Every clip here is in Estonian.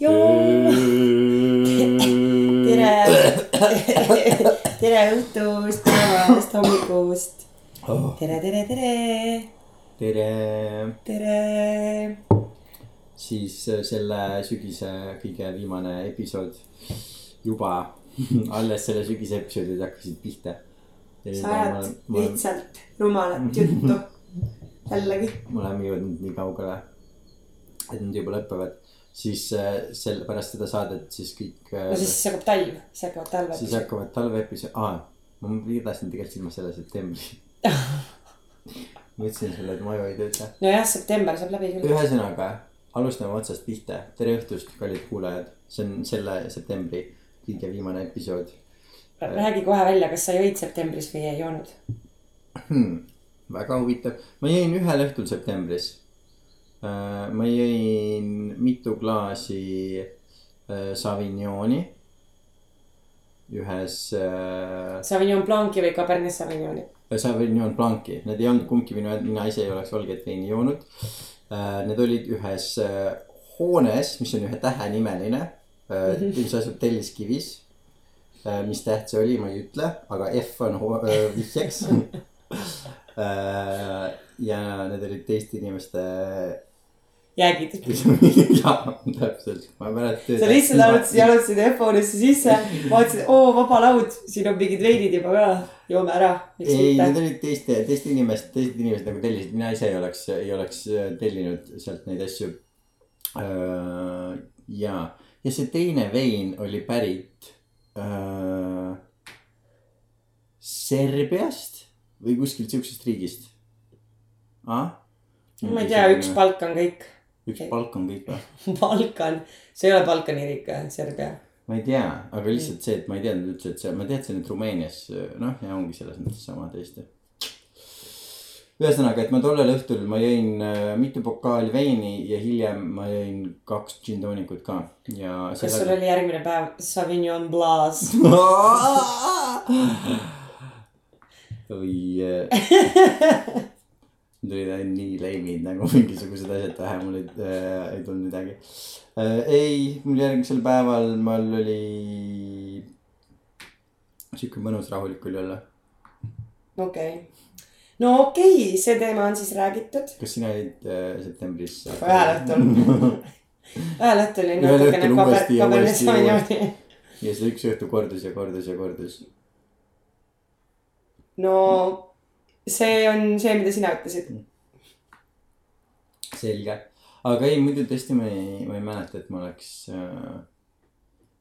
tere, tere õhtust, päevast, hommikust. oh,. tere, tere, tere, tere, tere. siis äh, selle sügise kõige viimane episood juba alles selle sügise episoodid hakkasid pihta. sa ajad lihtsalt rumalat juttu jällegi. me oleme jõudnud nii kaugele, et nad juba lõpevad, siis äh, selle pärast seda saadet siis kõik äh, no siis hakkab talv, siis hakkavad talved. siis hakkavad talveepisood, aa, ma pidasin tegelikult silmas selle septembri. ma ütlesin sulle, et ma ju ei tööta. nojah, september saab läbi küll. ühesõnaga, alustame otsast pihta. tere õhtust, kallid kuulajad. see on selle septembri kõige viimane episood räägi kohe välja, kas sa jõid septembris või ei joonud. hmm,. väga huvitav, ma jõin ühel õhtul septembris. Ma jõin mitu klaasi äh, Savignoni. ühes äh, Sauvignon Blanc'i või Cabernet Sauvignoni. Sauvignon Blanc'i, need ei olnud kumbki minu, mina ise ei oleks valget veini joonud. Need olid ühes äh, hoones, mis on ühe tähenimeline, mis asub Telliskivis. mis täht see oli, ma ei ütle, aga F on äh, vihjeks. ja need olid teiste inimeste, jäägid. jaa, täpselt, ma mäletan. sa lihtsalt jalutasid, jalutasid F-hoonesse sisse, vaatasid, oo vaba laud, siin on mingid veinid juba ka, joome ära. ei, need olid teiste, teiste inimeste, teised inimesed nagu tellisid, mina ise ei oleks, ei oleks äh, tellinud sealt neid asju. ja, ja see teine vein oli pärit öö, Serbiast või kuskilt siuksest riigist ah?. ma ei tea, üks. palk on kõik. Üks palk on kõik või? Balkan, see ei ole Balkani riik, Serbia. ma ei tea, aga lihtsalt see, et ma ei teadnud üldse, et see, ma teadsin, et Rumeenias noh, ja ongi selles mõttes sama tõesti. ühesõnaga, et ma tollel õhtul ma jõin äh, mitu pokaali veini ja hiljem ma jõin kaks gin toonikut ka ja. kas sul oli järgmine päev Sauvignon Blas? oi. Mul tulid nii leimid nagu mingisugused asjad pähe, mul ei äh,, ei tulnud midagi äh,. ei, mul järgmisel päeval mul oli sihuke mõnus rahulik oli olla. okei okay.. no okei okay,, see teema on siis räägitud. kas sina olid äh, septembris? ühel õhtul. ühel õhtul Ühel natukene kaber- Sauvignoni. ja see üks õhtu kordus ja kordus ja kordus. no see on see, mida sina ütlesid. selge, aga ei muidu tõesti ma ei, ma ei mäleta, et ma oleks äh,.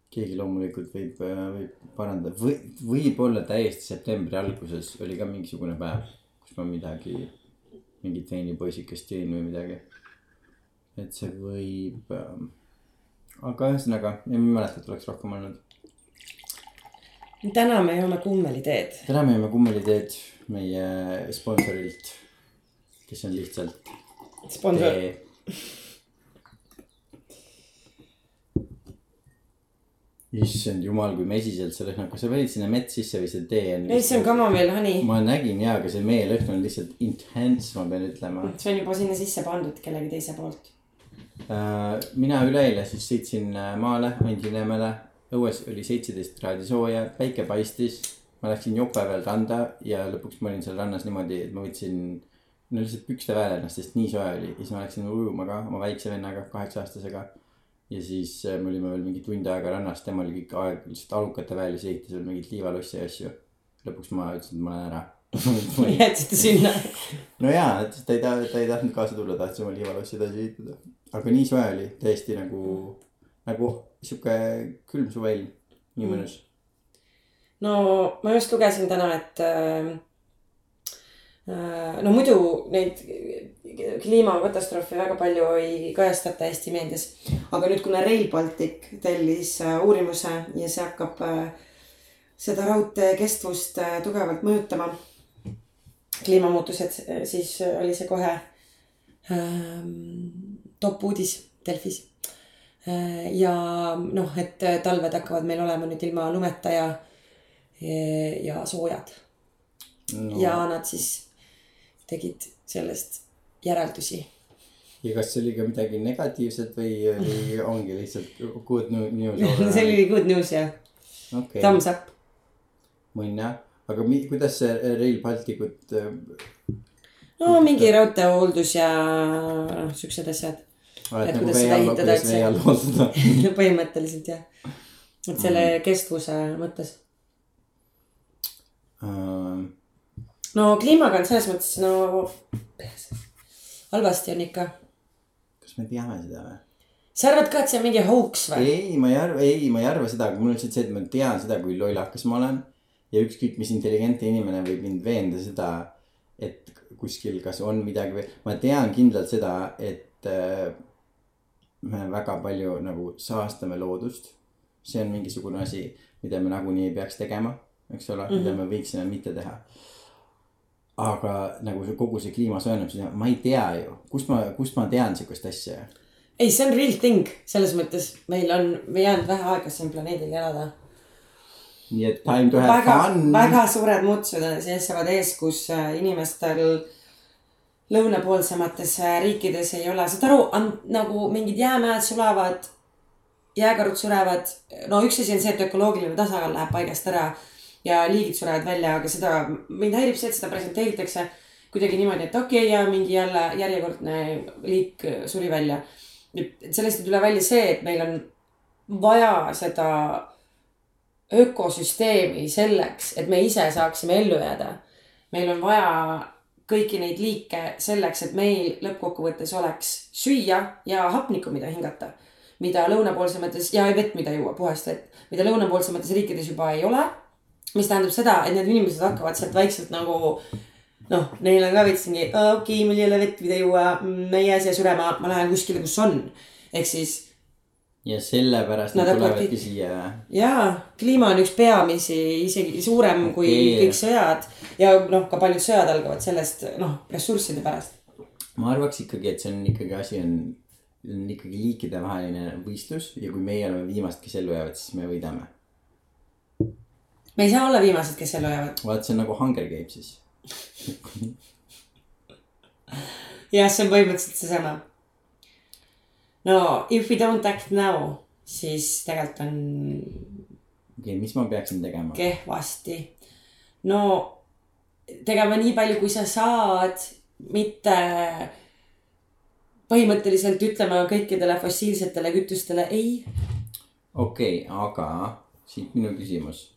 keegi loomulikult võib äh,, võib parandada või võib-olla täiesti septembri alguses oli ka mingisugune päev, kus ma midagi, mingit veinipoisikest jõin või midagi. et see võib äh,. aga ühesõnaga, ei mäleta, et oleks rohkem olnud. täna me joome kummeliteed. täna me jõime kummeliteed meie sponsorilt, kes on lihtsalt sponsor, tee. issand jumal, kui mesiselt see lõhnab, kas sa panid sinna mett sisse või see tee on? ei, see on kamomeel honey. ma nägin jaa, aga see meelõhn on lihtsalt intense, ma pean ütlema. see on juba sinna sisse pandud kellegi teise poolt. mina üleeile siis sõitsin äh, maale, Andinõmmele. õues oli seitseteist kraadi sooja, päike paistis. Ma läksin jope peal randa ja lõpuks ma olin seal rannas niimoodi, et ma võtsin no lihtsalt pükste vahele ennast, sest nii soe oli ja siis ma läksin ujuma ka oma väikse vennaga, kaheksa aastasega. ja siis äh, me olime veel mingi tund aega rannas, tema oli kõik aeg lihtsalt alukate väel ja siis ehitas veel mingeid liivalossi ja asju. lõpuks ma ütlesin, et ma lähen ära. jätsite sinna. no jaa, et ta ei taha, ta ei tahtnud kaasa tulla, tahtis oma liivalossi edasi ehitada. aga nii soe oli, täiesti nagu, nagu sihuke külm suveilm, nii Mm. No ma just lugesin täna, et äh, äh, no muidu neid kliimakatastroofe väga palju ei kajastata Eesti meedias. aga nüüd, kuna Rail Baltic tellis äh, uurimuse ja see hakkab äh, seda raudtee kestvust tugevalt mõjutama, kliimamuutused, siis oli see kohe ähm, top uudis Delfis. ja noh, et talved hakkavad meil olema nüüd ilma lumeta ja, ja soojad No. ja nad siis tegid sellest järeldusi. ja kas see oli ka midagi negatiivset või oli, ongi lihtsalt good new- news? see oli good news jah, okei, thumbs up. mõnn jah, aga mi-, kuidas see Rail Balticut äh, no mingi raudteehooldus ja noh, siuksed asjad. Et nagu kuidas seda ehitada, et see- põhimõtteliselt jah. et selle kestvuse mõttes. No kliimaga on selles mõttes no halvasti on ikka. kas me teame seda või? sa arvad ka, et see on mingi hoax või? ei, ma ei arva, ei, ma ei arva seda, aga mul on lihtsalt see, et ma tean seda, kui lollakas ma olen. ja ükskõik mis intelligentne inimene võib mind veenda seda, et kuskil kas on midagi või, ma tean kindlalt seda, et äh, me väga palju nagu saastame loodust. see on mingisugune asi, mida me nagunii ei peaks tegema, eks ole mm, -hmm. mida me võiksime mitte teha. aga nagu see kogu see kliima soojenemine, ma ei tea ju, kust ma, kust ma tean sihukest asja ei, see on real thing, selles mõttes meil on jäänud vähe aega siin planeedil elada. nii et time to have väga, fun. väga suured muutused on seisavad ees, kus äh, inimestel lõunapoolsemates äh, riikides ei ole, saad aru, nagu mingid jäämäed sulavad, jääkarud surevad. no üks asi on see, et ökoloogiline tasakaal läheb paigast ära ja liigid surevad välja, aga seda, mind häirib see, et seda presenteeritakse kuidagi niimoodi, et okei okay, ja mingi jälle järjekordne liik suri välja. sellest ei tule välja see, et meil on vaja seda ökosüsteemi selleks, et me ise saaksime ellu jääda. meil on vaja kõiki neid liike selleks, et meil lõppkokkuvõttes oleks süüa ja hapnikku, mida hingata. mida lõunapoolsemates ja vett, mida juua, puhast vett, mida lõunapoolsemates riikides juba ei ole. Mis tähendab seda, et need inimesed hakkavad sealt vaikselt nagu noh, neil on ka veits mingi, okei okay,, mul ei ole vett, mida juua, ma ei jää siia surema, ma lähen kuskile, kus on. ehk siis ja sellepärast Nad tulevadki siia. jaa, kliima on üks peamisi, isegi suurem kui Okei. kõik sõjad ja noh, ka paljud sõjad algavad sellest noh, ressursside pärast. ma arvaks ikkagi, et see on ikkagi asi on, on ikkagi liikidevaheline võistlus ja kui meie oleme viimased, kes ellu jäävad, siis me võidame. Me ei saa olla viimased, kes ellu jäävad. vaat see on nagu Hunger Gamesis. jah, see on põhimõtteliselt seesama. no if we don't act now, siis tegelikult on okei okay,, mis ma peaksin tegema? kehvasti. no tegema nii palju, kui sa saad, mitte põhimõtteliselt ütlema kõikidele fossiilsetele kütustele ei okei okay,, aga siit minu küsimus.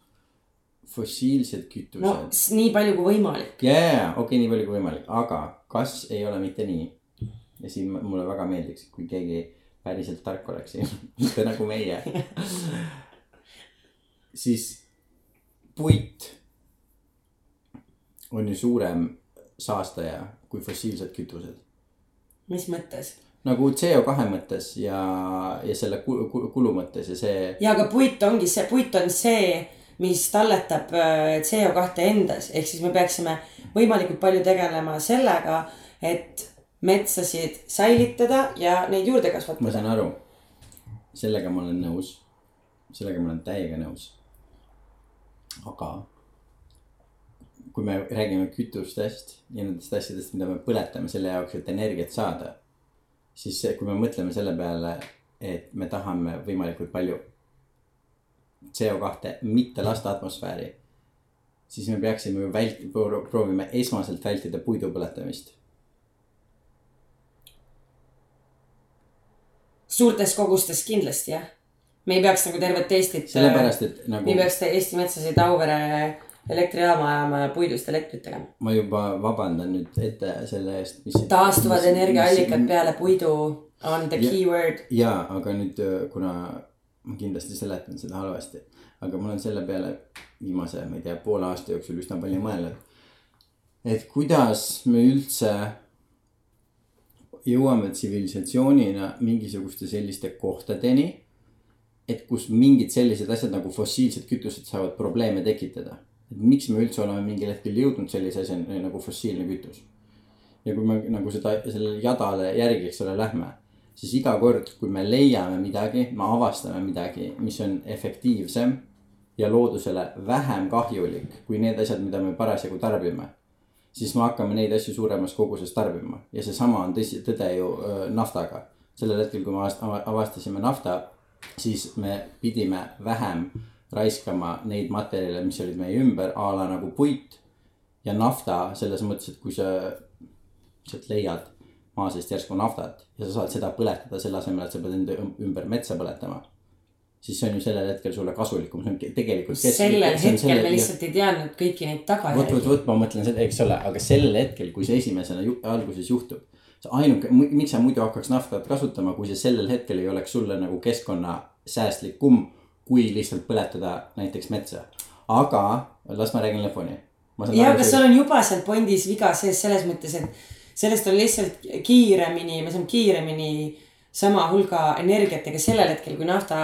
Fossiilsed no kütused. s- nii palju kui võimalik. ja, ja, ja okei okay,, nii palju kui võimalik, aga kas ei ole mitte nii? ja siin mulle väga meeldiks, kui keegi päriselt tark oleks, mitte nagu meie. siis puit on ju suurem saastaja kui fossiilsed kütused. mis mõttes? nagu CO2 mõttes ja, ja selle kulu, kulu mõttes ja see ja aga puit ongi see, puit on see, mis talletab äh, CO2 endas, ehk siis me peaksime võimalikult palju tegelema sellega, et metsasid säilitada ja neid juurde ma kasvatada. saan aru, sellega ma olen nõus, sellega ma olen täiega nõus. aga kui me räägime kütustest ja nendest asjadest, mida me põletame selle jaoks, et energiat saada, siis kui me mõtleme selle peale, et me tahame võimalikult palju CO2 mitte lasta atmosfääri, siis me peaksime ju vält-, proovima esmaselt vältida puidu põletamist suurtes kogustes kindlasti jah. me ei peaks nagu tervet Eestit. sellepärast, et nagu me ei peaks Eesti metsasid Auvere elektrijaama ajama ja puidust elektrit tegema. ma juba vabandan nüüd ette selle eest, mis. taastuvad energiaallikad. peale puidu on the Ja- key word. jaa, aga nüüd, kuna ma kindlasti seletan seda halvasti, aga ma olen selle peale viimase, ma ei tea, poole aasta jooksul üsna palju mõelnud. et kuidas me üldse jõuame tsivilisatsioonina mingisuguste selliste kohtadeni, et kus mingid sellised asjad nagu fossiilsed kütused saavad probleeme tekitada. et miks me üldse oleme mingil hetkel jõudnud sellise asjani nagu fossiilne kütus. ja kui me nagu seda, sellele jadale järgi, eks ole, lähme, siis iga kord, kui me leiame midagi, me avastame midagi, mis on efektiivsem ja loodusele vähem kahjulik kui need asjad, mida me parasjagu tarbime, siis me hakkame neid asju suuremas koguses tarbima ja seesama on tõsi, tõde ju naftaga. sellel hetkel, kui me avastasime nafta, siis me pidime vähem raiskama neid materjale, mis olid meie ümber, a la nagu puit ja nafta selles mõttes, et kui sa sealt leiad maa seest järsku naftat ja sa saad seda põletada selle asemel, et sa pead enda ümber metsa põletama siis see on ju sellel hetkel sulle kasulikum, see on tegelikult. sellel hetkel selle, me lihtsalt ei teadnud kõiki neid tagajärgi. vot, vot, vot ma mõtlen seda, eks ole, aga sellel hetkel, kui see esimesena ju, alguses juhtub. ainuke, miks sa muidu hakkaks naftat kasutama, kui see sellel hetkel ei oleks sulle nagu keskkonnasäästlikum. kui lihtsalt põletada näiteks metsa, aga las ma räägin lõpuni. ja, aga sul on juba seal fondis viga sees selles mõttes, et sellest on lihtsalt kiiremini, me saame kiiremini sama hulga energiat, ega sellel hetkel, kui nafta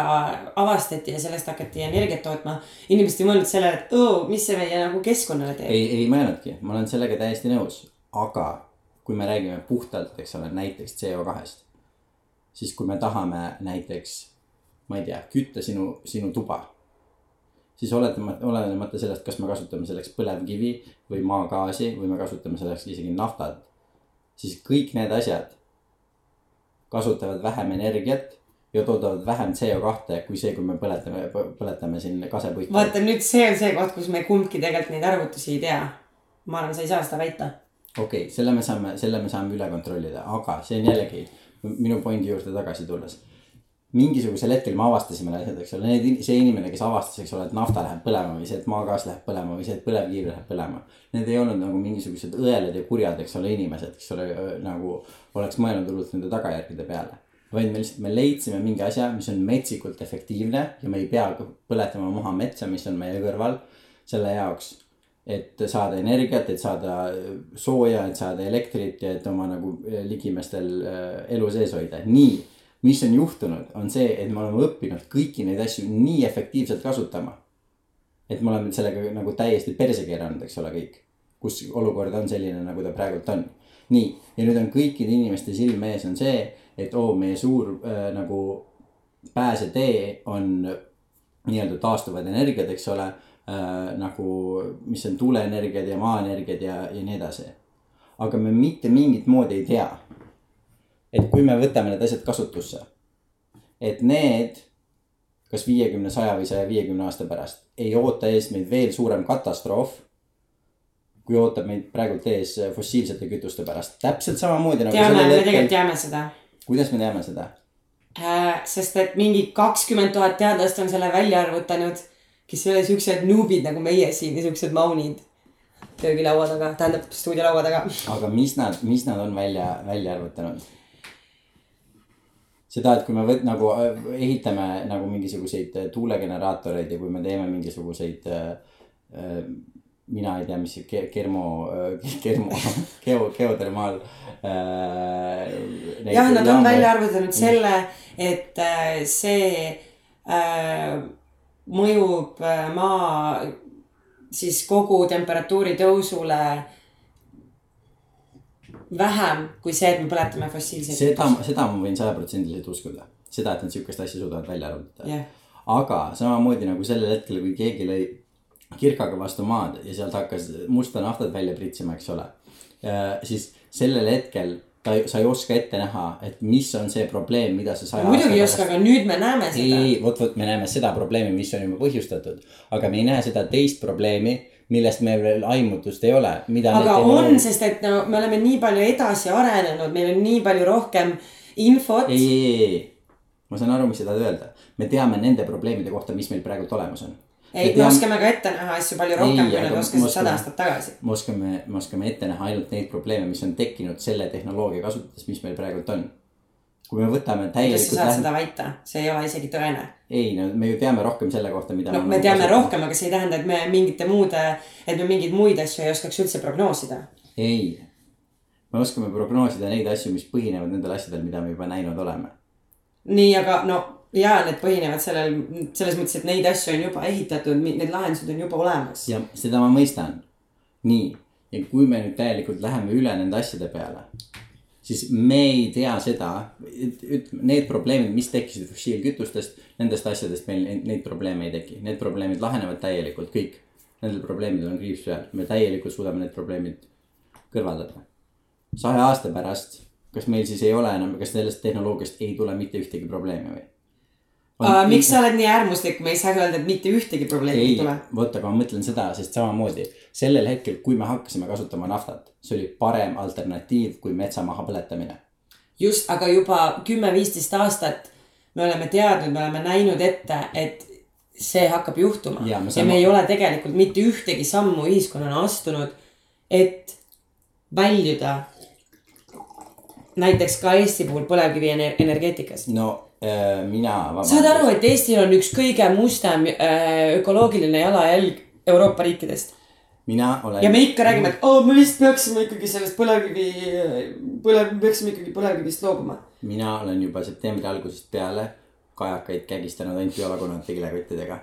avastati ja sellest hakati energiat tootma. inimesed ei mõelnud sellele, et oo, mis see meie nagu keskkonnale teeb. ei, ei mõelnudki, ma olen sellega täiesti nõus, aga kui me räägime puhtalt, eks ole, näiteks CO2-st. siis kui me tahame näiteks, ma ei tea, kütta sinu, sinu tuba. siis olenemata, olenemata sellest, kas me kasutame selleks põlevkivi või maagaasi või me kasutame selleks isegi naftat. Siis kõik need asjad kasutavad vähem energiat ja toodavad vähem CO2 kui see, kui me põletame, põletame siin kasepuitu. vaata nüüd see on see koht, kus me kumbki tegelikult neid arvutusi ei tea. ma arvan, sa ei saa seda väita. okei okay,, selle me saame, selle me saame üle kontrollida, aga see on jällegi minu pointi juurde tagasi tulles mingisugusel hetkel me avastasime asjad, eks ole, need, see inimene, kes avastas, eks ole, et nafta läheb põlema või see, et maagaas läheb põlema või see, et põlevkivi läheb põlema. Need ei olnud nagu mingisugused õelad ja kurjad, eks ole, inimesed, kes ole nagu oleks mõelnud hullult nende tagajärgede peale. vaid me lihtsalt, me leidsime mingi asja, mis on metsikult efektiivne ja me ei pea põletama maha metsa, mis on meie kõrval selle jaoks et saada energiat, et saada sooja, et saada elektrit ja et oma nagu ligimestel elu sees hoida, nii mis on juhtunud, on see, et me oleme õppinud kõiki neid asju nii efektiivselt kasutama. et me oleme sellega nagu täiesti perse keeranud, eks ole, kõik. kus olukord on selline, nagu ta praegult on. nii, ja nüüd on kõikide inimeste silme ees on see, et oo, meie suur äh, nagu pääsetee on nii-öelda taastuvad energiad, eks ole äh,. nagu, mis on tuuleenergiad ja maaenergiad ja, ja nii edasi. aga me mitte mingit moodi ei tea et kui me võtame need asjad kasutusse, et need kas viiekümne, saja või saja viiekümne aasta pärast ei oota ees meid veel suurem katastroof. kui ootab meid praegult ees fossiilsete kütuste pärast, täpselt samamoodi nagu. teame, me tegelikult teame seda. kuidas me teame seda äh,? sest et mingi kakskümmend tuhat teadlast on selle välja arvutanud, kes ei ole siuksed nuubid nagu meie siin siuksed maunid köögilaua taga, tähendab stuudiolaua taga. aga mis nad, mis nad on välja, välja arvutanud? Seda, et kui me võt-, nagu äh, ehitame nagu mingisuguseid äh, tuulegeneraatoreid ja kui me teeme mingisuguseid äh, äh,. mina ei tea, mis see kermo kermo, geo, geotermaal äh,. jah, nad on välja arvutanud selle, et äh, see äh, mõjub maa siis kogu temperatuuri tõusule vähem kui see, et me põletame fossiilseid. seda, seda ma võin sajaprotsendiliselt uskuda, seda, et nad sihukest asja suudavad välja arvutada yeah.. aga samamoodi nagu sellel hetkel, kui keegi lõi kirkaga vastu maad ja sealt hakkas musta naftat välja pritsima, eks ole. siis sellel hetkel ta, sa ei oska ette näha, et mis on see probleem, mida sa saja. muidugi ei oska, aga nüüd me näeme seda. ei, vot, vot me näeme seda probleemi, mis on juba põhjustatud, aga me ei näe seda teist probleemi millest meil veel aimutust ei ole. aga on, sest et no me oleme nii palju edasi arenenud, meil on nii palju rohkem infot. ei, ei, ei, ma saan aru, mis sa tahad öelda. me teame nende probleemide kohta, mis meil praegult olemas on. ei, me oskame ka ette näha asju palju rohkem, kui nad oskasid sada aastat tagasi. me oskame, me oskame ette näha ainult neid probleeme, mis on tekkinud selle tehnoloogia kasutades, mis meil praegult on kui me võtame täielikult. kuidas sa saad lähen... seda väita, see ei ole isegi tõene. ei, no me ju teame rohkem selle kohta, mida. no me, me teame kasutame. rohkem, aga see ei tähenda, et me mingite muude, et me mingeid muid asju ei oskaks üldse prognoosida. ei, me oskame prognoosida neid asju, mis põhinevad nendel asjadel, mida me juba näinud oleme. nii, aga no ja need põhinevad sellel, selles mõttes, et neid asju on juba ehitatud, need lahendused on juba olemas. ja seda ma mõistan. nii, ja kui me nüüd täielikult läheme üle nende asjade peale siis me ei tea seda, ütleme, need probleemid, mis tekkisid fossiilkütustest, nendest asjadest meil neid probleeme ei teki, need probleemid lahenevad täielikult kõik. Nendel probleemidel on kriips peal, me täielikult suudame need probleemid kõrvaldada. saja aasta pärast, kas meil siis ei ole enam, kas sellest tehnoloogiast ei tule mitte ühtegi probleemi või? Uh, miks sa oled nii äärmuslik, me ei saa öelda, et mitte ühtegi probleemi ei tule., vot aga ma mõtlen seda, sest samamoodi sellel hetkel, kui me hakkasime kasutama naftat, see oli parem alternatiiv kui metsa maha põletamine. just, aga juba kümme-viisteist aastat me oleme teadnud, me oleme näinud ette, et see hakkab juhtuma Ja, ja, me ei ole tegelikult mitte ühtegi sammu ühiskonnana astunud, et väljuda näiteks ka Eesti puhul põlevkivi ener- energeetikast. no äh, mina. saad aru, et Eestil on üks kõige mustem äh, ökoloogiline jalajälg Euroopa riikidest mina olen. ja me ikka räägime, et oo, me vist peaksime ikkagi sellest põlevkivi, põlev, peaksime ikkagi põlevkivist loobuma. mina olen juba septembri algusest peale kajakaid kägistanud ainult biolagunate kilekottidega.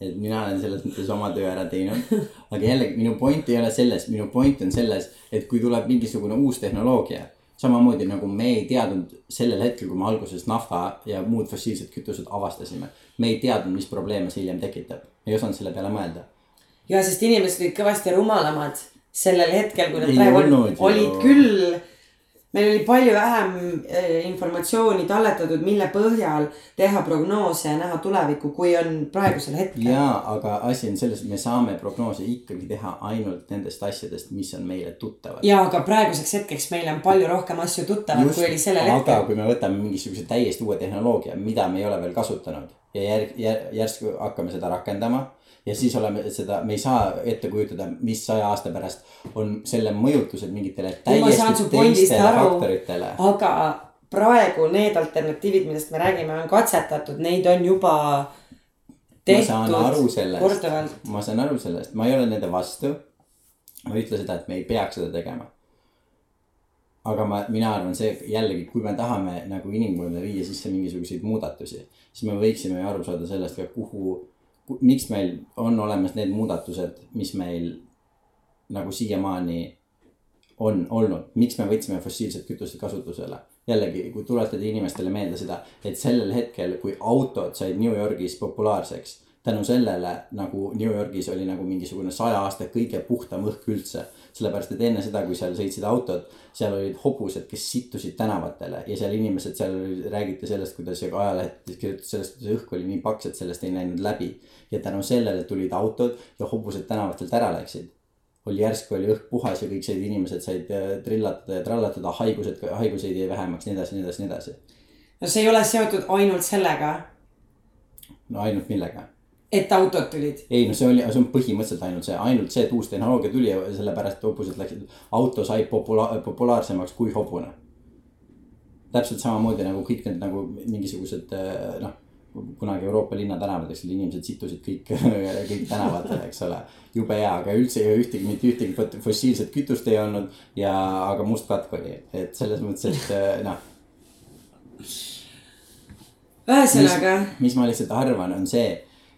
et mina olen selles mõttes oma töö ära teinud. aga jällegi minu point ei ole selles, minu point on selles, et kui tuleb mingisugune uus tehnoloogia, samamoodi nagu me ei teadnud sellel hetkel, kui me alguses nafta ja muud fossiilsed kütused avastasime, me ei teadnud, mis probleeme see hiljem tekitab, ei osanud selle peale mõelda. ja sest inimesed olid kõvasti rumalamad sellel hetkel, kui nad praegu ju. olid küll. Meil oli palju vähem eh, informatsiooni talletatud, mille põhjal teha prognoose ja näha tulevikku, kui on praegusel hetkel. jaa, aga asi on selles, et me saame prognoose ikkagi teha ainult nendest asjadest, mis on meile tuttavad. ja aga praeguseks hetkeks meil on palju rohkem asju tuttavad, kui oli sellel aga hetkel. kui me võtame mingisuguse täiesti uue tehnoloogia, mida me ei ole veel kasutanud ja järg-, järsku hakkame seda rakendama ja siis oleme seda, me ei saa ette kujutada, mis saja aasta pärast on selle mõjutused mingitele täiesti teistele faktoritele. aga praegu need alternatiivid, millest me räägime, on katsetatud, neid on juba ma saan aru tehtud korduvalt., ma saan aru sellest, ma ei ole nende vastu. ma ei ütle seda, et me ei peaks seda tegema. aga ma, mina arvan, see jällegi, kui me tahame nagu inimkonda viia sisse mingisuguseid muudatusi, siis me võiksime aru saada sellest ka, kuhu ku,, miks meil on olemas need muudatused, mis meil nagu siiamaani on olnud, miks me võtsime fossiilsed kütused kasutusele. jällegi, kui tuletada inimestele meelde seda, et sellel hetkel, kui autod said New Yorgis populaarseks, tänu sellele nagu New Yorgis oli nagu mingisugune saja aasta kõige puhtam õhk üldse. sellepärast, et enne seda, kui seal sõitsid autod, seal olid hobused, kes sittusid tänavatele ja seal inimesed, seal räägiti sellest, kuidas ajalehtedes kirjutati sellest, kuidas õhk oli nii paks, et sellest ei näinud läbi. ja tänu sellele tulid autod ja hobused tänavatelt ära läksid oli järsku oli õhk puhas ja kõik said inimesed said äh, trillatada ja trallatada, haigused, haiguseid jäi vähemaks, nii edasi, nii edasi, nii edasi. no see ei ole seotud ainult sellega, no ainult millega? Et autod tulid. ei no see oli, see on põhimõtteliselt ainult see, ainult see, et uus tehnoloogia tuli ja sellepärast et hobused läksid, auto sai popula-, populaarsemaks kui hobune. täpselt samamoodi nagu kõik need nagu mingisugused äh, noh, kunagi Euroopa linnatänavatel inimesed sittusid kõik, kõik tänavatele, eks ole. jube hea, aga üldse ei ühtegi, mitte ühtegi fossiilset kütust ei olnud ja, aga must katk oli, et selles mõttes, et äh, noh ühesõnaga, mis ma lihtsalt arvan, on see,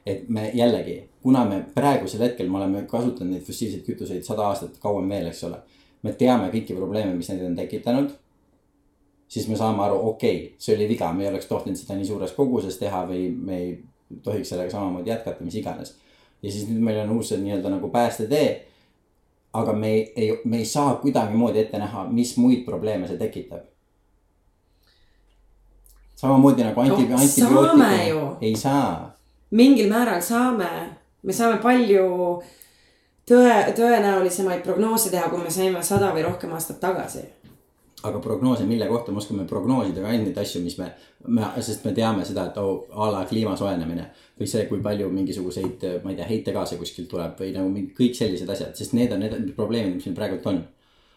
et me jällegi, kuna me praegusel hetkel me oleme kasutanud neid fossiilseid kütuseid sada aastat kauem veel, eks ole. me teame kõiki probleeme, mis need on tekitanud. siis me saame aru, okei okay,, see oli viga, me ei oleks tohtinud seda nii suures koguses teha või me ei tohiks sellega samamoodi jätkata, mis iganes. ja siis nüüd meil on uus nii-öelda nagu päästetee. aga me ei, ei, me ei saa kuidagimoodi ette näha, mis muid probleeme see tekitab samamoodi nagu anti- No antibiootikum ei saa. Mingil määral saame, me saame palju tõe, tõenäolisemaid prognoose teha, kui me saime sada või rohkem aastat tagasi. aga prognoose, mille kohta me oskame prognoosida ka ainult neid asju, mis me, me, sest me teame seda, et oh, a la kliima soojenemine või see, kui palju mingisuguseid, ma ei tea, heitegaase kuskilt tuleb või nagu mingi kõik sellised asjad, sest need on need probleemid, mis meil praegult on.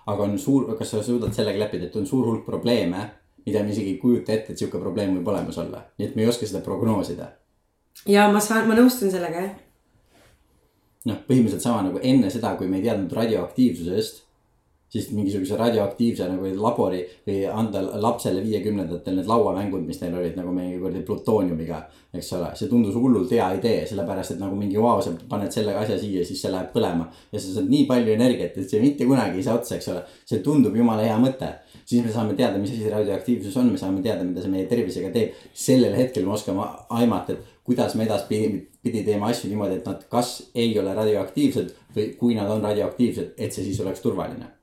aga on suur, kas sa suudad sellega leppida, et on suur hulk probleeme, mida me isegi ei kujuta ette, et sihuke probleem võib olemas olla, nii et me ei oska seda prognoosida ja ma saan, ma nõustun sellega jah. noh, põhimõtteliselt sama nagu enne seda, kui me ei teadnud radioaktiivsusest, siis mingisuguse radioaktiivse nagu labori või anda lapsele viiekümnendatel need lauamängud, mis neil olid nagu mingi kuradi plutooniumiga. eks ole, see tundus hullult hea idee, sellepärast et nagu mingi vau, sa paned selle asja siia, siis see läheb põlema. ja sa saad nii palju energiat, et see mitte kunagi ei saa otsa, eks ole. see tundub jumala hea mõte. siis me saame teada, mis asi radioaktiivsus on, me saame teada, mida see meie tervisega teeb. sellel hetkel me oskame aimata, et kuidas me edaspidi teeme asju niimoodi, et nad kas ei ole radioaktiivsed või kui nad on radioaktiivsed, et see siis oleks turvaline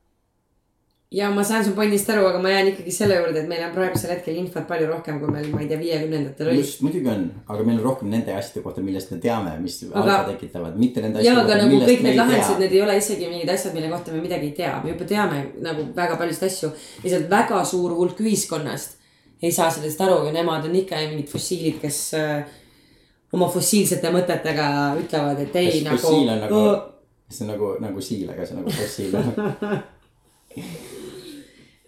ja ma saan su pointist aru, aga ma jään ikkagi selle juurde, et meil on praegusel hetkel infot palju rohkem, kui meil, ma ei tea, viiekümnendatel oli. just, muidugi on, aga meil on rohkem nende asjade kohta, millest me teame, mis aga... halba tekitavad, mitte nende asjade kohta. ja, aga nagu kõik need lahendused, need ei ole isegi mingid asjad, mille kohta me midagi ei tea, me juba teame nagu väga paljusid asju. lihtsalt väga suur hulk ühiskonnast ei saa sellest aru ja nemad on ikka mingid fossiilid, kes äh, oma fossiilsete mõtetega ütlevad, et ei kas nagu. fossiil on nagu, see on nagu, nagu siil, aga see on nagu fossiil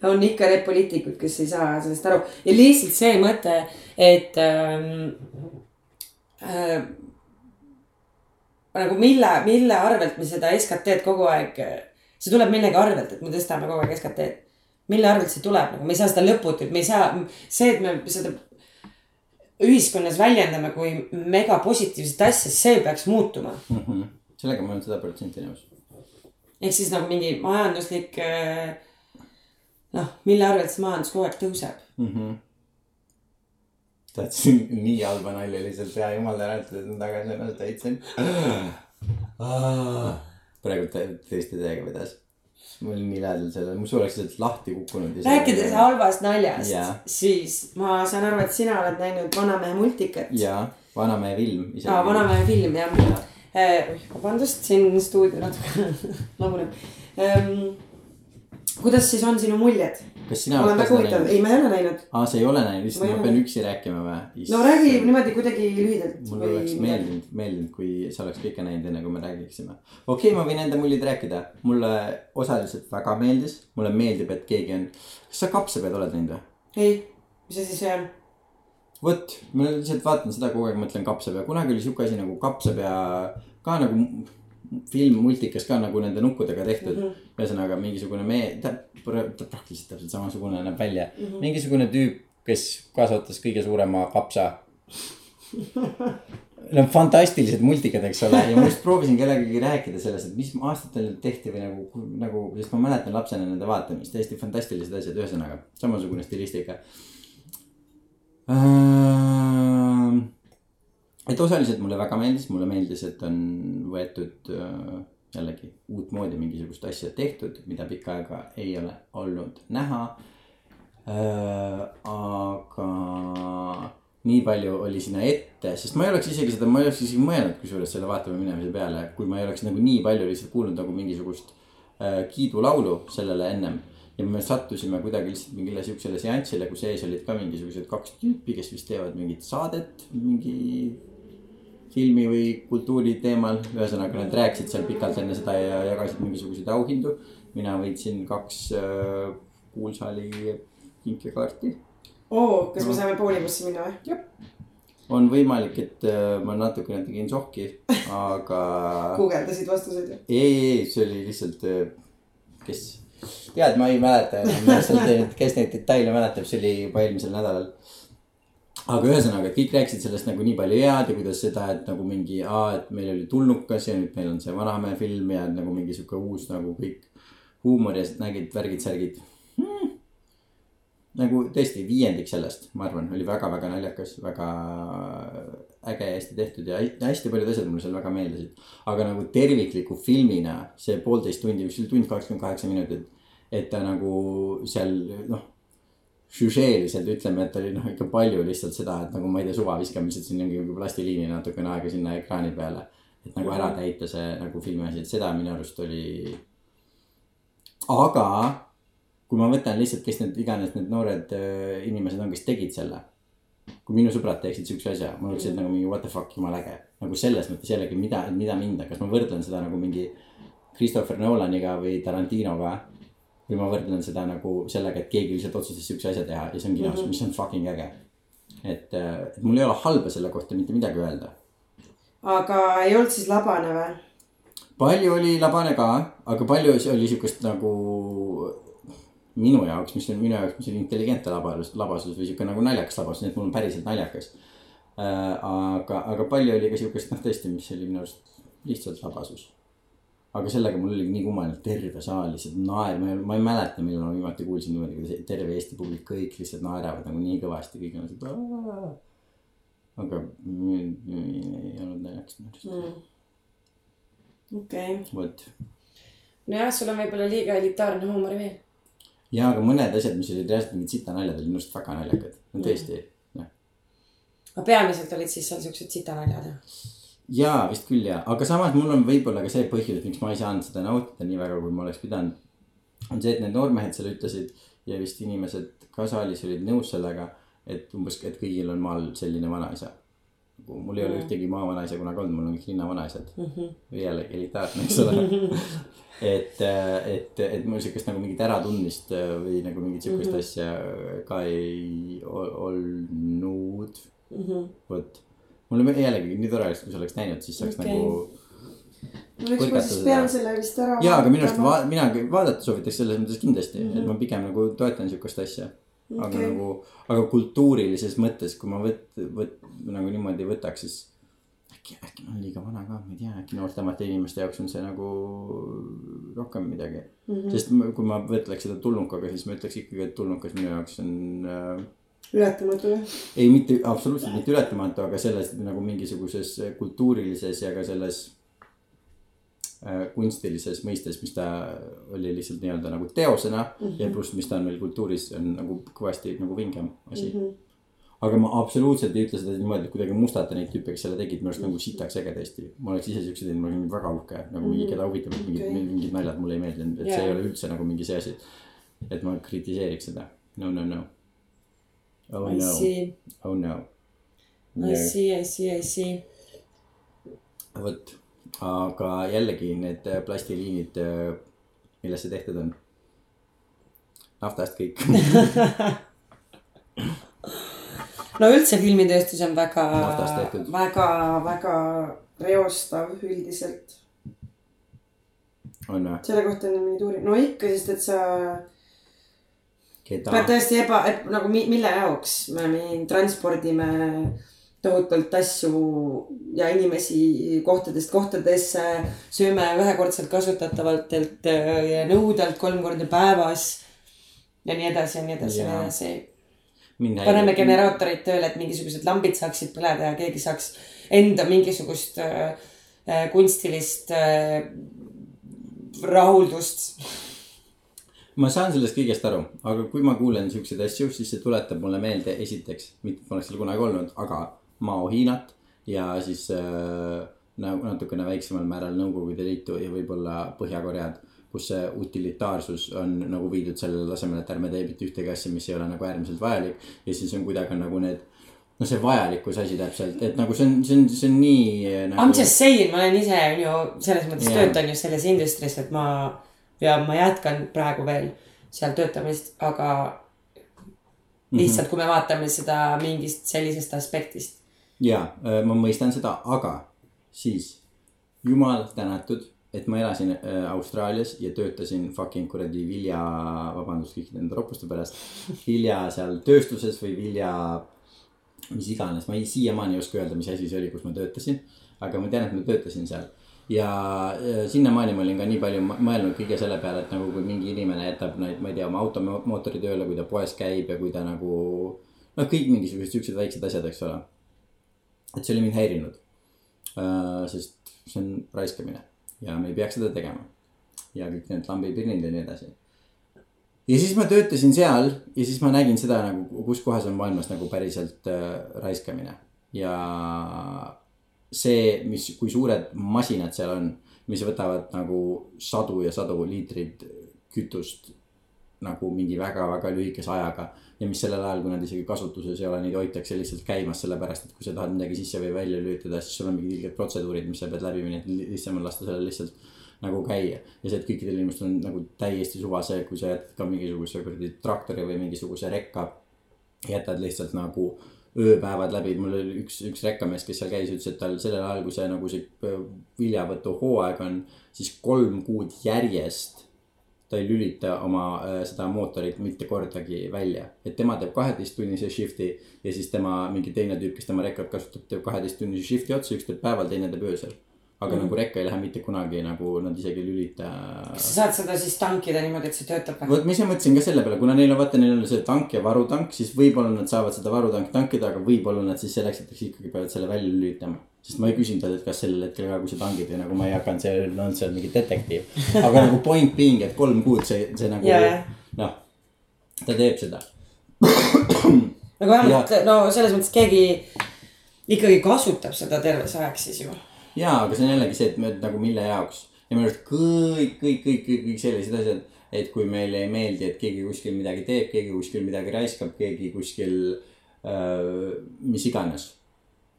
on ikka need poliitikud, kes ei saa sellest aru ja lihtsalt see mõte, et ähm, äh, nagu mille, mille arvelt me seda SKT-d kogu aeg, see tuleb millegi arvelt, et me tõstame kogu aeg SKT-d. mille arvelt see tuleb, nagu me ei saa seda lõputult, me ei saa, see, et me seda ühiskonnas väljendame kui mega positiivset asja, see peaks muutuma mm. -hmm. sellega ma olen sada protsenti nõus. ehk siis nagu mingi majanduslik äh, noh, mille arvelt see majandus kogu aeg tõuseb mm. -hmm. tahtsin nii halba nalja lihtsalt teha, jumal tänatud, et ma tagasi ennast leidsin praegu tõesti täiega vedas. Mul oli nii lähedal sellele, mu suu oleks lihtsalt lahti kukkunud. rääkides halvast naljast yeah., siis ma saan aru, et sina oled näinud Vanamehe multikat. jaa, Vanamehe film. aa, Vanamehe film jah ja. Eh,. vabandust, siin stuudio natuke laguneb ähm, kuidas siis on sinu muljed? Kas sina oled väga huvitav, ei ma ei ole näinud. aa, sa ei ole näinud, issand, ma pean üksi rääkima või? no räägi niimoodi kuidagi lühidalt. mulle oleks meeldinud, meeldinud, kui sa oleks kõike näinud, enne kui me räägiksime. okei okay,, ma võin enda muljed rääkida. mulle osaliselt väga meeldis, mulle meeldib, et keegi on. kas sa kapsapead oled näinud või? ei, mis asi see on? vot, ma lihtsalt vaatan seda kogu aeg, mõtlen kapsapea, kunagi oli sihuke asi nagu kapsapea ka nagu film, multikas ka nagu nende nukkudega tehtud mm. -hmm. ühesõnaga mingisugune mees, ta, ta praktiliselt täpselt samasugune näeb välja mm. -hmm. mingisugune tüüp, kes kasvatas kõige suurema kapsa Need on fantastilised multikad, eks ole, ja ma just proovisin kellegagi rääkida sellest, et mis aastatel need tehti või nagu, nagu, sest ma mäletan lapsena nende vaatamist, täiesti fantastilised asjad, ühesõnaga samasugune stilistika äh, et osaliselt mulle väga meeldis, mulle meeldis, et on võetud äh, jällegi uutmoodi mingisugust asja tehtud, mida pikka aega ei ole olnud näha äh,. aga nii palju oli sinna ette, sest ma ei oleks isegi seda, ma ei oleks isegi mõelnud, kusjuures selle vaatama minemise peale, kui ma ei oleks nagu nii palju lihtsalt kuulnud nagu mingisugust äh, kiidulaulu sellele ennem ja me sattusime kuidagi lihtsalt mingile siuksele seansile, kus ees olid ka mingisugused kaks tüüpi, kes vist teevad mingit saadet mingi filmi või kultuuri teemal. ühesõnaga nad rääkisid seal pikalt enne seda ja jagasid mingisuguseid auhindu. mina võitsin kaks äh, kuulsaali kinkekaarti. oo, kas no. me saame poolibussi minna või? jah on võimalik, et äh, ma natukene tegin sohki, aga guugeldasid vastuseid või? ei, ei, see oli lihtsalt, äh, kes, tead, ma ei mäleta kes neid detaile mäletab, see oli juba eelmisel nädalal aga ühesõnaga, kõik rääkisid sellest nagu nii palju head ja kuidas seda, et nagu mingi, et meil oli tulnukas ja nüüd meil on see Vanamehe film ja nagu mingi sihuke uus nagu kõik huumor ja nägid värgid-särgid hmm.. nagu tõesti viiendik sellest, ma arvan, oli väga-väga naljakas, väga äge hästi tehtud ja hästi paljud asjad mulle seal väga meeldisid. aga nagu tervikliku filmina see poolteist tundi, oli tund kakskümmend kaheksa minutit, et ta nagu seal noh žüžeeliselt ütleme, et oli noh, ikka palju lihtsalt seda, et nagu ma ei tea, suva viskame lihtsalt sinna mingi plastiliini natukene aega sinna ekraani peale. et nagu ära täita see nagu filmi asi, et seda minu arust oli. aga kui ma võtan lihtsalt, kes need iganes need noored äh, inimesed on, kes tegid selle. kui minu sõbrad teeksid siukse asja, ma oleksin mm. nagu mingi what the fuck, jumala äge. nagu selles mõttes jällegi, mida, mida minna, kas ma võrdlen seda nagu mingi Christopher Nolaniga või Tarantinoga või ma võrdlen seda nagu sellega, et keegi lihtsalt otsustas siukse asja teha ja see on kinos mm, -hmm. mis on fucking äge. et, äh, et mul ei ole halba selle kohta mitte midagi öelda. aga ei olnud siis labane või? palju oli labane ka, aga palju oli siukest nagu minu jaoks, mis on minu jaoks, mis oli intelligentne labasus, labasus või siuke nagu naljakas labasus, nii et mul on päriselt naljakas. aga, aga palju oli ka siukest noh, tõesti, mis oli minu arust lihtsalt labasus. Aga sellega mul oli nii kummaline, terve saal lihtsalt naer, ma ei, ma ei mäleta, millal ma viimati kuulsin niimoodi, kuidas terve Eesti publik kõik lihtsalt naeravad nagu nii kõvasti, kõik on lihtsalt. aga mm, mm, ei olnud naljakas minu arust, Mm. okei, vot nojah, sul on võib-olla liiga elitaarne huumor veel. ja aga mõned asjad, mis olid reaalselt mingid sitanaljad, olid minu arust väga naljakad, no tõesti. aga peamiselt olid siis seal siuksed sitanaljad jah? jaa, vist küll jaa, aga samas mul on võib-olla ka see põhjus, miks ma ei saanud seda nautida nii väga, kui ma oleks pidanud. on see, et need noormehed seal ütlesid ja vist inimesed ka saalis olid nõus sellega, et umbes, et kõigil on maal selline vanaisa. nagu mul ei ole Mm. ühtegi maavanaisa kunagi olnud, mul on kõik linnavanaisad mm. -hmm. jällegi elitaarne, eks ole. et, et, et mul siukest nagu mingit äratundmist äh, või nagu mingit siukest Mhm. asja ka ei ol- olnud Mm -hmm. vot, mul on jällegi nii tore oleks, kui sa oleks näinud, siis saaks Okei. okay. nagu. eks ma siis pean selle vist ära jaa, aga minu arust va-, mina vaadata soovitaks selles mõttes kindlasti mm, Mhm. -hmm. et ma pigem nagu toetan siukest asja. aga Okei. nagu, aga kultuurilises mõttes, kui ma võt-, võt-, nagu niimoodi võtaks, siis äkki, äkki ma olen liiga vana ka, ma ei tea, äkki noortemate inimeste jaoks on see nagu rohkem midagi mm. Mhm. -hmm. sest ma- kui ma võtleks seda tulnukaga, siis ma ütleks ikkagi, et tulnukas minu jaoks on äh, ületamatu jah. ei, mitte absoluutselt mitte ületamatu, aga selles nagu mingisuguses kultuurilises ja ka selles äh, kunstilises mõistes, mis ta oli lihtsalt nii-öelda nagu teosena mm Mhm. -hmm. ja pluss, mis ta on meil kultuuris, on nagu kõvasti nagu vingem asi mm. Mhm. -hmm. aga ma absoluutselt ei ütle seda niimoodi, et kuidagi mustata neid tüüpe, kes selle tegid, minu arust nagu sitaks äge tõesti. ma oleks ise siukse teinud, ma olin väga uhke, nagu mingi, keda huvitab, et mingid okay., mingid naljad mulle ei meeldinud, et Jaa. see ei ole üldse nagu mingi see asi. et ma kritiseeriks seda, no, no, no. Oh I no, see, oh no. I see, I see, I see. vot, aga jällegi need äh, plastiliinid, millest see tehtud on? naftast kõik. no üldse filmitööstus on väga väga, väga reostav üldiselt. on või? selle kohta on mingid uuring, no ikka, sest et sa keda pead? tõesti eba, nagu mi, mille jaoks me nii transpordime tohutult asju ja inimesi kohtadest kohtadesse, sööme ühekordselt kasutatavatelt äh, nõudelt kolm korda päevas. ja nii edasi ja nii edasi ja nii edasi. mind paneme. generaatorid tööle, et mingisugused lambid saaksid põleda ja keegi saaks enda mingisugust äh, äh, kunstilist äh, rahuldust. Ma saan sellest kõigest aru, aga kui ma kuulen siukseid asju, siis see tuletab mulle meelde esiteks, mitte et ma oleks seal kunagi olnud, aga Mao-Hiinat ja siis äh, nagu natukene väiksemal määral Nõukogude Liitu ja võib-olla Põhja-Koread, kus see utilitaarsus on nagu viidud sellele tasemele, et ärme tee mitte ühtegi asja, mis ei ole nagu äärmiselt vajalik ja siis on kuidagi nagu need no see vajalikkuse asi täpselt, et nagu see on, see on, see on nii äh, I m nagu, just saying, ma olen ise on ju selles mõttes yeah. töötan ju selles industry's, et ma ja ma jätkan praegu veel seal töötamist, aga Mhm. lihtsalt, kui me vaatame seda mingist sellisest aspektist. ja ma mõistan seda, aga siis jumal tänatud, et ma elasin äh, Austraalias ja töötasin fucking kuradi vilja, vabandust kõikide nende roppuste pärast. vilja seal tööstuses või vilja, mis iganes, ma ei, siiamaani ei oska öelda, mis asi see oli, kus ma töötasin. aga ma tean, et ma töötasin seal ja äh, sinnamaani ma olin ka nii palju mõ- mõelnud kõige selle peale, et nagu kui mingi inimene jätab neid, ma ei tea, oma automootori tööle, kui ta poes käib ja kui ta nagu. noh, kõik mingisugused siuksed väiksed asjad, eks ole et see oli mind häirinud. sest see on raiskamine ja me ei peaks seda tegema. ja kõik need lambipirnid ja nii edasi. ja siis ma töötasin seal ja siis ma nägin seda nagu, kus kohas on maailmas nagu päriselt äh, raiskamine ja see, mis, kui suured masinad seal on, mis võtavad nagu sadu ja sadu liitreid kütust nagu mingi väga-väga lühikese ajaga ja mis sellel ajal, kui nad isegi kasutuses ei ole, neid hoitakse lihtsalt käimas, sellepärast et kui sa tahad midagi sisse või välja lülitada, siis sul on mingid ilged protseduurid, mis sa pead läbi minema, et li- lihtsam on lasta sellel lihtsalt nagu käia. ja see, et kõikidel inimestel on nagu täiesti suva see, kui sa jätad ka mingisuguse kuradi traktori või mingisuguse rekka, jätad lihtsalt nagu ööpäevad läbi, mul oli üks, üks rekkamees, kes seal käis, ütles, et tal sellel ajal, kui see nagu see äh, viljavõtu hooaeg on, siis kolm kuud järjest ta ei lülita oma äh, seda mootorit mitte kordagi välja. et tema teeb kaheteisttunnise shift'i ja siis tema mingi teine tüüp, kes tema rekord kasutab, teeb kaheteisttunnise shift'i otsa, üks teeb päeval, teine teeb öösel aga mm. nagu rekka ei lähe mitte kunagi nagu nad isegi ei lülita. kas sa saad seda siis tankida niimoodi, et see töötab või? vot ma ise mõtlesin ka selle peale, kuna neil on vaata, neil on see tank ja varutank, siis võib-olla nad saavad seda varutanki tankida, aga võib-olla nad siis selleks hetkeks ikkagi peavad selle välja lülitama. sest ma ei küsinud talt, et kas sellel hetkel ka, kui sa tangid või nagu ma ei hakanud seal, no see on mingi detektiiv. aga nagu point being, et kolm kuud see, see nagu yeah. noh, ta teeb seda. no vähemalt no selles mõttes keegi ikkagi kasutab seda terve see aeg siis ju jaa, aga see on jällegi see, et me nagu mille jaoks ja minu arust kõik, kõik, kõik, kõik, kõik sellised asjad, et kui meile ei meeldi, et keegi kuskil midagi teeb, keegi kuskil midagi raiskab, keegi kuskil äh, mis iganes.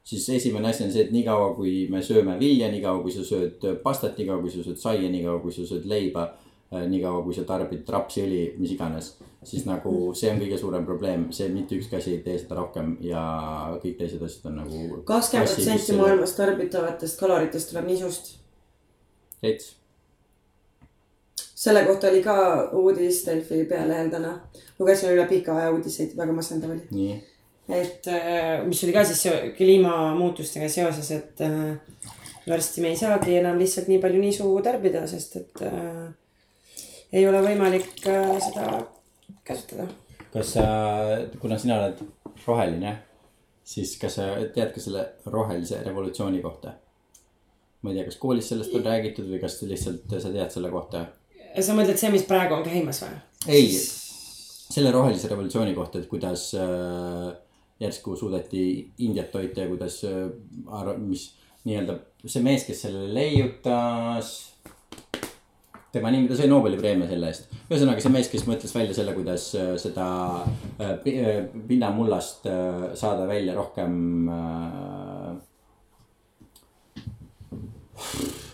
siis esimene asi on see, et niikaua, kui me sööme vilja, niikaua kui sa sööd pastat, niikaua kui sa sööd saia, niikaua kui sa sööd leiba Äh, niikaua kui sa tarbid rapsiõli, mis iganes. siis nagu see on kõige suurem probleem, see mitte ükski asi ei tee seda rohkem ja kõik teised asjad on nagu. kakskümmend protsenti maailmas tarbitavatest kaloritest tuleb nisust. veits. selle kohta oli ka uudis Delfi pealehel täna. lugesin üle pika aja uudiseid, väga masendav oli. et äh, mis oli ka siis kliimamuutustega seoses, et äh, varsti me ei saagi enam lihtsalt nii palju niisu tarbida, sest et äh, ei ole võimalik äh, seda kasutada. kas sa, kuna sina oled roheline, siis kas sa tead ka selle rohelise revolutsiooni kohta? ma ei tea, kas koolis sellest on räägitud või kas lihtsalt sa tead selle kohta? sa mõtled see, mis praegu on käimas või? ei, selle rohelise revolutsiooni kohta, et kuidas äh, järsku suudeti Indiat toita ja kuidas äh,, mis nii-öelda see mees, kes selle leiutas tema nimi, ta sai Nobeli preemia selle eest. ühesõnaga see mees, kes mõtles välja selle, kuidas äh, seda äh, äh, pinnamullast saada välja rohkem.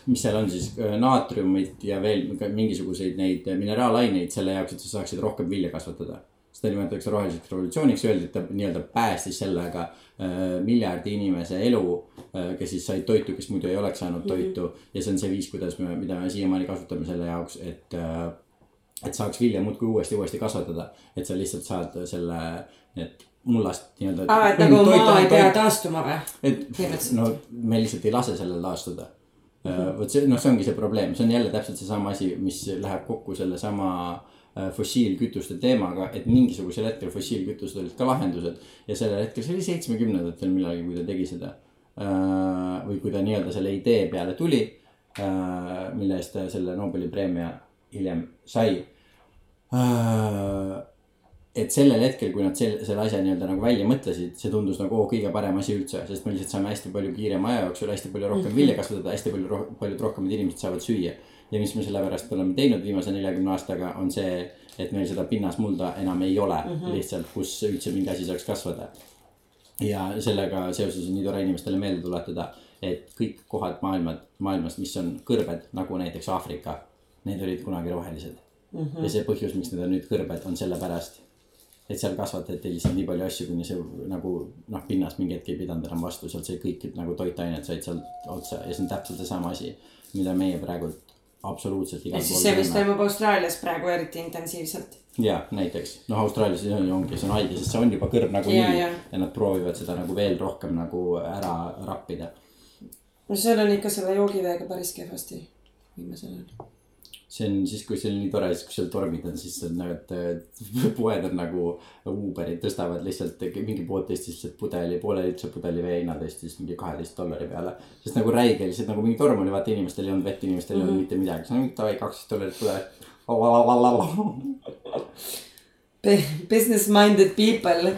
mis seal on siis naatriumit ja veel mingisuguseid neid mineraalaineid selle jaoks, et sa saaksid rohkem vilja kasvatada seda nimetatakse roheliseks revolutsiooniks, öeldi, et ta nii-öelda päästis sellega miljardi inimese elu. Kes siis said toitu, kes muidu ei oleks saanud mhm. toitu mm -hmm. ja see on see viis, kuidas me, mida me siiamaani kasutame selle jaoks, et äh,. et saaks vilja muudkui uuesti, uuesti kasvatada, et sa lihtsalt saad selle, need mullast nii-öelda. aa, et nagu maa ei pea taastuma või? et no me lihtsalt ei lase sellel taastuda mm -hmm.. vot see, noh, see ongi see probleem, see on jälle täpselt seesama asi, mis läheb kokku sellesama äh, Äh, fossiilkütuste teemaga, et mingisugusel hetkel fossiilkütused olid ka lahendused. ja sellel hetkel, see oli seitsmekümnendatel millalgi, kui ta tegi seda. Äh, või kui ta nii-öelda selle idee peale tuli, äh, mille eest ta selle Nobeli preemia hiljem sai. et sellel hetkel, kui nad selle, selle asja nii-öelda nagu välja mõtlesid, see tundus nagu oo, kõige parem asi üldse, sest me lihtsalt saame hästi palju kiirema aja jooksul hästi palju rohkem mhm. vilja kasvatada, hästi palju, paljud rohkemad inimesed saavad süüa ja mis me sellepärast oleme teinud viimase neljakümne aastaga, on see, et meil seda pinnasmulda enam ei ole mm -hmm. lihtsalt, kus üldse mingi asi saaks kasvada. Ja sellega seoses on nii tore inimestele meelde tuletada, et kõik kohad maailmad, maailmas, mis on kõrbed, nagu näiteks Aafrika, need olid kunagi rohelised mm. -hmm. ja see põhjus, miks need on nüüd kõrbed, on sellepärast, et seal kasvatati lihtsalt nii palju asju, kuni see nagu noh, pinnas mingi hetk ei pidanud enam vastu, sealt sai kõik nagu toitained said sealt otsa ja see on täpselt seesama asi, mida meie praegult absoluutselt igal pool. siis see, mis toimub Austraalias praegu eriti intensiivselt. Ja näiteks noh, Austraalias ongi, see on haige, sest see on juba kõrv nagunii ja, ja. ja nad proovivad seda nagu veel rohkem nagu ära rappida. no seal on ikka selle joogiveega päris kehvasti viimasel ajal see on siis, kui see on nii tore, siis kui seal tormid on, siis on nagu, et poed on nagu Uberid tõstavad lihtsalt mingi pood tõstis lihtsalt pudeli, pooleliitrise pudeli vee hinna tõstis mingi kaheteist dollari peale. sest nagu räige lihtsalt nagu mingi torm oli, vaata inimestel ei olnud vett, inimestel ei mm -hmm. olnud mhm. mitte midagi, siis on mingi davai kaksteist dollarit pudel. Business minded people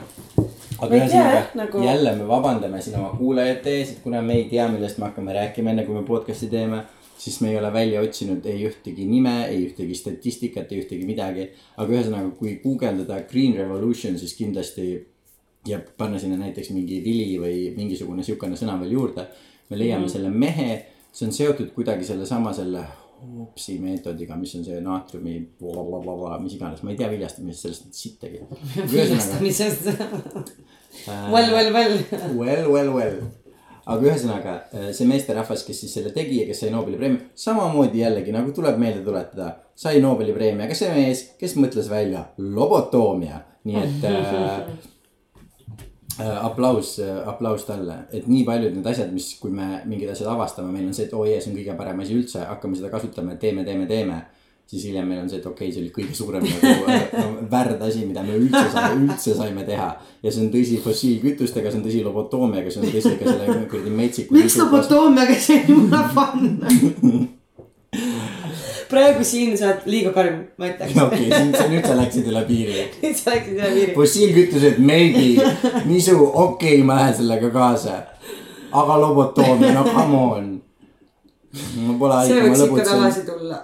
aga ühesõnaga nagu... jälle me vabandame siin oma kuulajate ees, et kuna me ei tea, millest me hakkame rääkima, enne kui me podcast'i teeme siis me ei ole välja otsinud ei ühtegi nime, ei ühtegi statistikat, ei ühtegi midagi. aga ühesõnaga, kui guugeldada Green Revolution, siis kindlasti ja panna sinna näiteks mingi vili või mingisugune sihukene sõna veel juurde. me leiame mm -hmm. selle mehe, see on seotud kuidagi sellesama selle Hoopsi meetodiga, mis on see naatriumi, mis iganes, ma ei tea viljastamisest sellest sittagi. viljastamisest. Well, well, well. Well, well, well. aga ühesõnaga äh, see meesterahvas, kes siis selle tegi ja kes sai Nobeli preemia, samamoodi jällegi nagu tuleb meelde tuletada, sai Nobeli preemia ka see mees, kes mõtles välja lobotoomia, nii et äh, äh, aplaus, aplaus talle, et nii paljud need asjad, mis, kui me mingid asjad avastame, meil on see, et oo jee, see on kõige parem asi üldse, hakkame seda kasutama, teeme, teeme, teeme. siis hiljem meil on see, et okei okay,, see oli kõige suurem nagu äh, värd asi, mida me üldse saime, üldse saime teha. ja see on tõsi fossiilkütustega, see on tõsi lobotoomiaga, see on tõsi ka selle kuradi metsiku. miks lobotoomiaga sai mulle panna? praegu siin sa oled liiga karm, ma ütleks. okei, nüüd sa läksid üle piiri. nüüd sa läksid üle piiri. fossiilkütused, maybe, nisu, okei okay,, ma lähen sellega kaasa. aga lobotoomia, no come on. ma pole see võiks ikka tagasi tulla.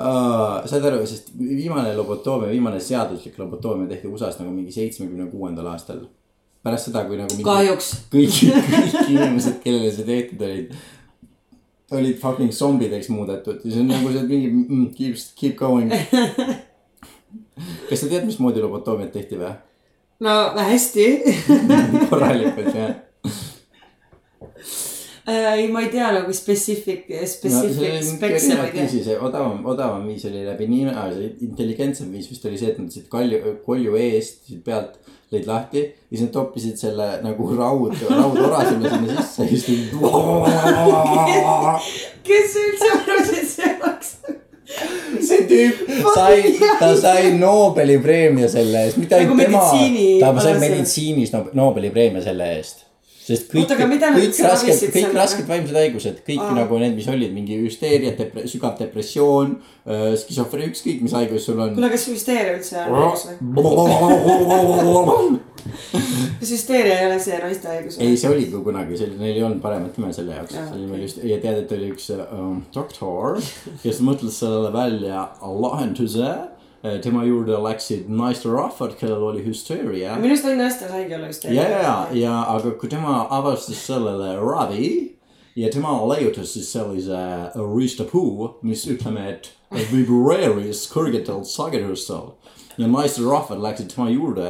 Uh, saad aru, sest viimane lobotoomia, viimane seaduslik lobotoomia tehti USA-s nagu mingi seitsmekümne kuuendal aastal. pärast seda, kui nagu kahjuks. kõik, kõik inimesed, kellele see tehtud olid, olid fucking zombideks muudetud ja see on nagu see mingi mm, keep, keep going. kas sa tead, mismoodi lobotoomiat tehti või? no hästi korralikult jah. äh,. ei, ma ei tea nagu no see spetsiifik, on spekse ma ei tea. see odavam, odavam viis oli läbi nime, see intelligentsem viis vist oli see, et nad siit kalju, kolju eest siit pealt lõid lahti ja siis nad toppisid selle nagu raud, raudora sulle sinna sisse ja siis kes üldse arvas, et see oleks? see tüüp sai, ta sai Nobeli preemia selle eest, mitte Nagu ainult tema, ta sai meditsiinis Nob- Nobeli preemia selle eest. Sest kõik, kõik rasked, kõik rasked vaimsed haigused, kõik Aa. nagu need, mis olid mingi hüsteeria, depre-, sügav depressioon, skisofrenia, ükskõik mis haigus sul on. kuule, kas hüsteeria üldse on haigus või? kas hüsteeria ei ole see naiste haigus ei, see oli ka kunagi, neil ei olnud paremat nime selle jaoks, Jaa, see oli meil just ja tead, et oli üks um, doktor, kes mõtles sellele välja lahenduse. Tema juurde läksid naisterahvad, kellel oli hüsteeria. minu arust ainult naistel haige olla hüsteeria. ja, ja, ja aga kui tema avastas sellele ravi ja tema leiutas siis sellise riistapuu, mis ütleme, et vibreeris kõrgetel sagedustel ja naisterahvad läksid tema juurde,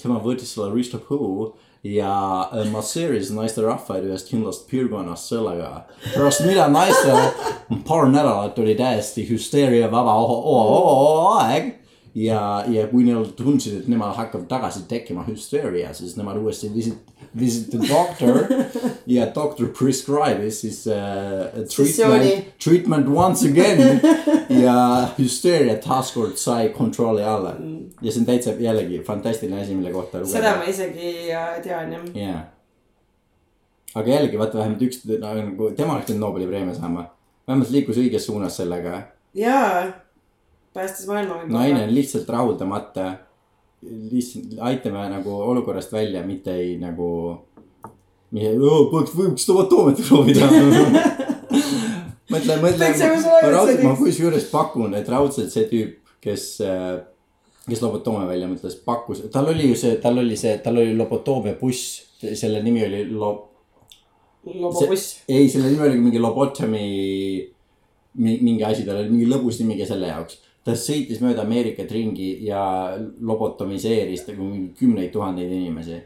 tema võttis selle riistapuu ja äh, masseeris naisterahvaid ühest kindlast piirkonnast sellega. pärast mida naistel paar nädalat oli täiesti hüsteeriavaba o- o- o- aeg ja, ja kui neil tundsid, et nemal hakkab tagasi tekkima hüsteeria, siis nemad uuesti visit, visit the doctor ja doktor prescribe'is siis uh, treatment, treatment once again ja hüsteeria taaskord sai kontrolli alla. ja see on täitsa jällegi fantastiline asi, mille kohta Mm. seda ma isegi äh, tean jah. jaa. aga jällegi vaata vähemalt üks nagu tema oleks pidanud Nobeli preemia saama. vähemalt liikus õiges suunas sellega. jaa, päästis maailma. naine on lihtsalt rahuldamata. lihtsalt aitame nagu olukorrast välja, mitte ei nagu. poleks võiks lobotoomit proovida. mõtle, mõtle. Ma usu ainult raudselt, ma kusjuures pakun, et raudselt see tüüp, kes, kes lobotoomia välja mõtles, pakkus, tal oli ju see, tal oli see, tal oli lobotoomia buss, selle nimi oli lo-. lobobuss. ei, selle nimi oli mingi lobotomi mi- mingi asi, tal oli mingi lõbus nimi ka selle jaoks. Ta sõitis mööda Ameerikat ringi ja lobotomiseeris nagu kümneid tuhandeid inimesi.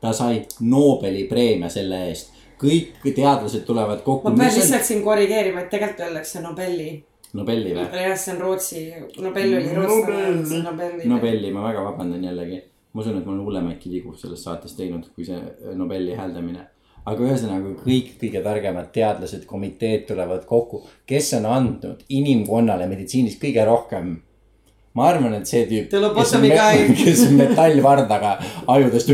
ta sai Nobeli preemia selle eest, kõik teadlased tulevad kokku. ma pean lihtsalt siin korrigeerima, et tegelikult öeldakse Nobeli. Nobeli või? jah, see on Rootsi, Nobel oli rootslane, on Nobeli. Nobeli, ma väga vabandan jällegi. ma usun, et ma olen hullemaidki vigu selles saates teinud, kui see Nobeli hääldamine. Aga ühesõnaga kõik kõige targemad teadlased, komiteed tulevad kokku, kes on andnud inimkonnale meditsiinis kõige rohkem. ma arvan, et see tüüp, kes guy. kes metallvardaga ajudest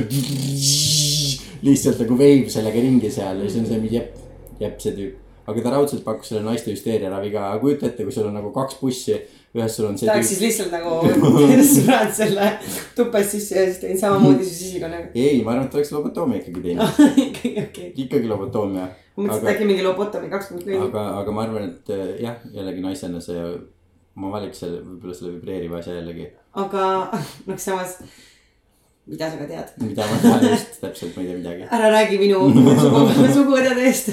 lihtsalt nagu veib sellega ringi seal ja siis on see mingi jepp, jepp see tüüp. aga ta raudselt pakkus selle naiste hüsteeriaravi ka, aga kujuta ette, kui sul on nagu kaks bussi, ühes sul on see tahaks siis lihtsalt nagu sõbrad selle tupest sisse ja siis teen samamoodi su sisikonnaga. ei, ma arvan, et oleks lobotoomia ikkagi teinud, ikkagi okei. ikkagi lobotoomia. mõtlesin, et äkki mingi lobotomi kaks punkt null. aga, aga ma arvan, et äh, jah, jällegi naisena see, ma valiks selle, võib-olla selle vibreeriva asja jällegi. aga noh, samas mida sa ka tead? mida ma tean just täpselt, ma ei tea midagi. ära räägi minu sugu, suguõdede eest.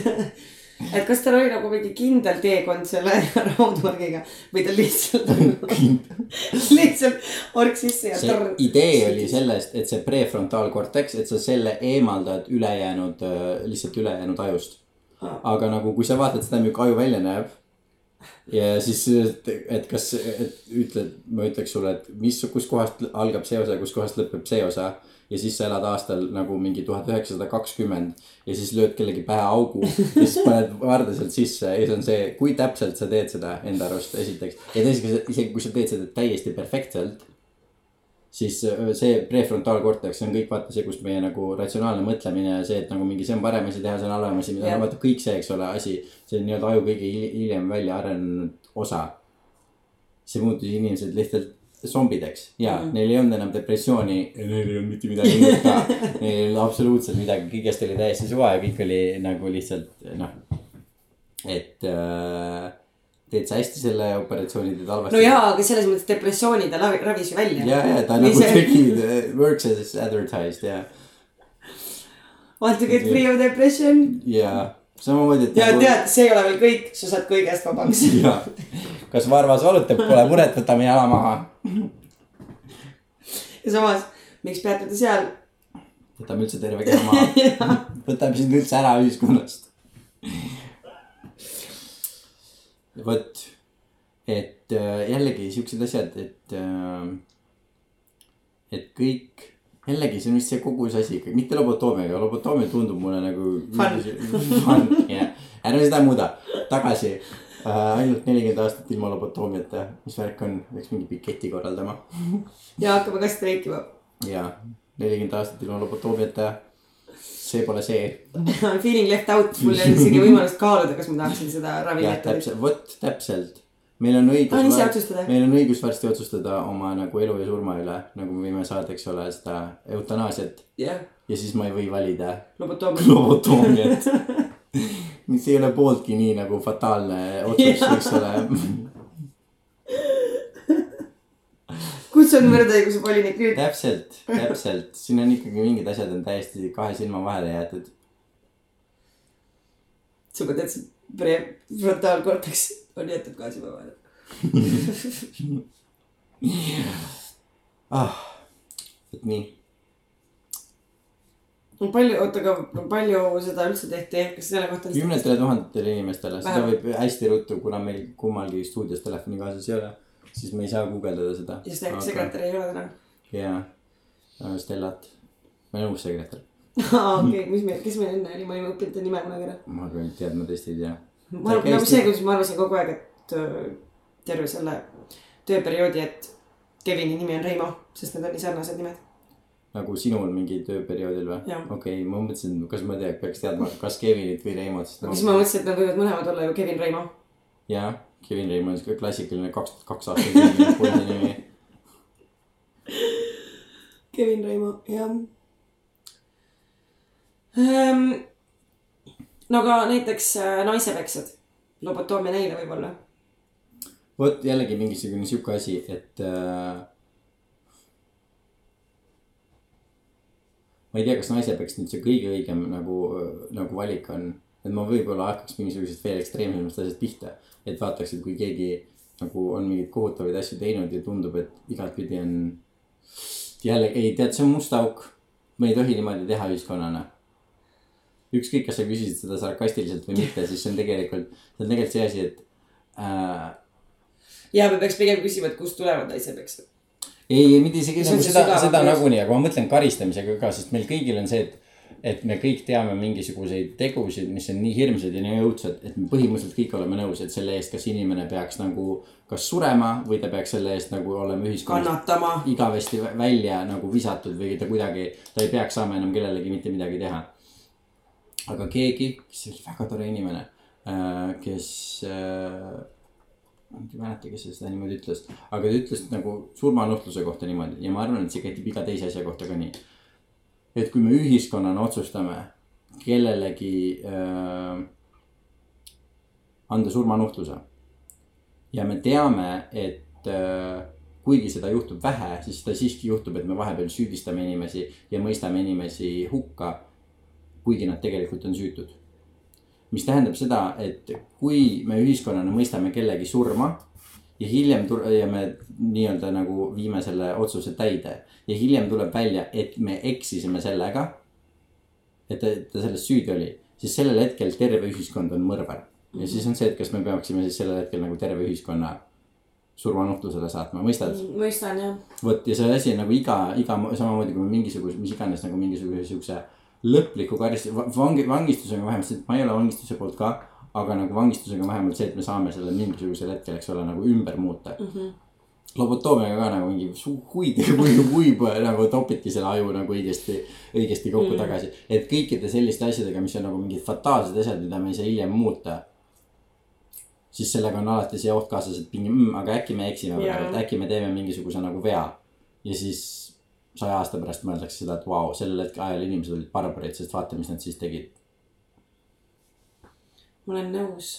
Et kas tal oli nagu mingi kindel teekond selle raudmargiga või ta lihtsalt, lihtsalt ork sisse ja see torr. idee oli sellest, et see prefrontaalkorteks, et sa selle eemaldad ülejäänud, lihtsalt ülejäänud ajust. aga nagu, kui sa vaatad seda, milline aju välja näeb. Ja siis, et kas, et ütled, ma ütleks sulle, et mis, kuskohast algab see osa, kuskohast lõpeb see osa. ja siis sa elad aastal nagu mingi tuhat üheksasada kakskümmend ja siis lööd kellegi pähe augu ja siis paned varda sealt sisse ja siis on see, kui täpselt sa teed seda enda arust, esiteks. ja teiseks, isegi kui sa teed seda täiesti perfektselt siis öö, see prefrontaalkorteks on kõik vaata see, kus meie nagu ratsionaalne mõtlemine ja see, et nagu mingi, see on parem asi teha, see on halvem asi, mida no vaata kõik see, eks ole, asi. see on nii-öelda aju kõige hil- hiljem välja arenenud osa. see muutus inimesed lihtsalt zombideks ja mm -hmm. neil ei olnud enam depressiooni ja neil ei olnud mitte midagi muud ka. Neil ei olnud absoluutselt midagi, kõigest oli täiesti suva ja kõik oli nagu lihtsalt noh, et äh, teed sa hästi selle operatsiooni, teed halvasti no jaa, aga selles mõttes depressiooni ta ravis ju välja. ja, ja ta nagu tegi, works as advertised ja, Want to get free of depression. ja samamoodi, ja tead, see ei ole veel kõik, sa saad kõigest vabaks. ja, kas varvas valutab, pole muret, võtame jala maha. ja samas, miks peate te seal? võtame üldse terve keha maha, võtame sind üldse ära ühiskonnast. vot, et äh, jällegi siuksed asjad, et äh,, et kõik, jällegi see on vist see kogu see asi, mitte lobotoomiaga, lobotoomia tundub mulle nagu. Fun, jah, ärme seda muuda, tagasi äh,. ainult nelikümmend aastat ilma lobotoomiata, mis värk on, peaks mingi piketi korraldama ja hakkame ka streikima. ja nelikümmend aastat ilma lobotoomiata. See pole see Feeling left out, mul ei olnud isegi võimalust kaaluda, kas ma tahaksin seda jah, ravimeetodit. täpselt, vot täpselt. meil on õigus otsustada. meil on õigus varsti otsustada oma nagu elu ja surma üle, nagu me võime saada, eks ole, seda eutanaasiat. jah, ja siis ma ei või valida lobotoomia. lobotoomiat. mis ei ole pooltki nii nagu fataalne otsus, eks ole. Kus on võrdõiguse volinik nüüd? täpselt, täpselt, siin on ikkagi mingid asjad on täiesti kahe silma vahele jäetud. sa mõtled, et prefrontaalkorteks on jäetud ka silma vahele? ah, et nii palju, oota, aga palju seda üldse tehti, kas selle kohta kümnetele tuhandetele inimestele, seda võib hästi ruttu, kuna meil kummalgi stuudios telefoni kaasas ei ole, siis me ei saa guugeldada seda. ja sek-, sekretäri ei ole täna. jaa, Stellat, ma olen uus sekretär, aa, okei, mis meil, kes meil enne oli, ma ei õppinud ta nime kunagi ära. ma arvan, et tead, ma tõesti ei tea. ma arvan, nagu see, kuidas ma arvasin kogu aeg, et öö, terve selle tööperioodi, et Kevini nimi on Reimo, sest need on nii sarnased nimed. nagu sinul mingi tööperioodil või Jah.? okei okay,, ma mõtlesin, kas ma tean, peaks teadma, kas Kevinit või Reimot, siis ma mõtlesin, et nad võivad mõlemad olla ju Kevin Reimo. jaa, Kevin Reim on siuke klassikaline kaks tuhat kaks aastat poisi nimi. Kevin Reimo, jah ähm,. no aga näiteks äh, naisepeksjad, lobotoomia neile võib-olla. vot jällegi mingisugune sihuke asi, et äh,. ma ei tea, kas naisepeks nüüd see kõige õigem nagu, nagu valik on. Et ma võib-olla hakkaks mingisugusest veel ekstreemsemast asjast pihta. et vaataks, et kui keegi nagu on mingeid kohutavaid asju teinud ja tundub, et igatpidi on. jälle, ei tead, see on must auk. me ei tohi niimoodi teha ühiskonnana. ükskõik, kas sa küsisid seda sarkastiliselt või mitte, siis see on tegelikult, see on tegelikult see asi, et äh, ja me peaks pigem küsima, et kust tulevad naisepeksjad. ei, ei mitte isegi nagu seda, seda nagunii, aga ma mõtlen karistamisega ka, sest meil kõigil on see, et. Et me kõik teame mingisuguseid tegusid, mis on nii hirmsad ja nii õudsad, et me põhimõtteliselt kõik oleme nõus, et selle eest, kas inimene peaks nagu. kas surema või ta peaks selle eest nagu olema ühiskonnas kannatama. igavesti vä- välja nagu visatud või ta kuidagi, ta ei peaks saama enam kellelegi mitte midagi teha. aga keegi, kes oli väga tore inimene, kes äh,. ma ei mäleta, kes seda niimoodi ütles, aga ta ütles nagu surmanuhtluse kohta niimoodi ja ma arvan, et see kehtib iga teise asja kohta ka nii. Et kui me ühiskonnana otsustame kellelegi äh, anda surmanuhtluse ja me teame, et äh, kuigi seda juhtub vähe, siis seda siiski juhtub, et me vahepeal süüdistame inimesi ja mõistame inimesi hukka. kuigi nad tegelikult on süütud. mis tähendab seda, et kui me ühiskonnana mõistame kellegi surma ja hiljem tur- ja me nii-öelda nagu viime selle otsuse täide ja hiljem tuleb välja, et me eksisime sellega. et ta, ta selles süüdi oli, siis sellel hetkel terve ühiskond on mõrvar ja siis on see, et kas me peaksime siis sellel hetkel nagu terve ühiskonna surmanuhtlusele saatma, mõistad? mõistan jah. vot ja see asi on nagu iga, iga samamoodi kui mingisuguse, mis iganes nagu mingisuguse siukse lõpliku karistuse, vangi, vangistusega vähemalt, ma ei ole vangistuse poolt ka. Aga nagu vangistusega vähemalt see, et me saame selle mingisugusel hetkel, eks ole, nagu ümber muuta mm. -hmm. lobotoomiaga ka nagu mingi huid, huid, huib nagu topiti selle aju nagu õigesti, õigesti kokku mm tagasi. et kõikide selliste asjadega, mis on nagu mingid fataalsed asjad, mida me ei saa hiljem muuta siis sellega on alati see oht kaasas, et mingi mm,, aga äkki me eksime Jaa. praegu, et äkki me teeme mingisuguse nagu vea. ja siis saja aasta pärast mõeldakse seda, et vau, sellel hetkel ajal inimesed olid barbarid, sest vaata, mis nad siis tegid. Ma olen nõus.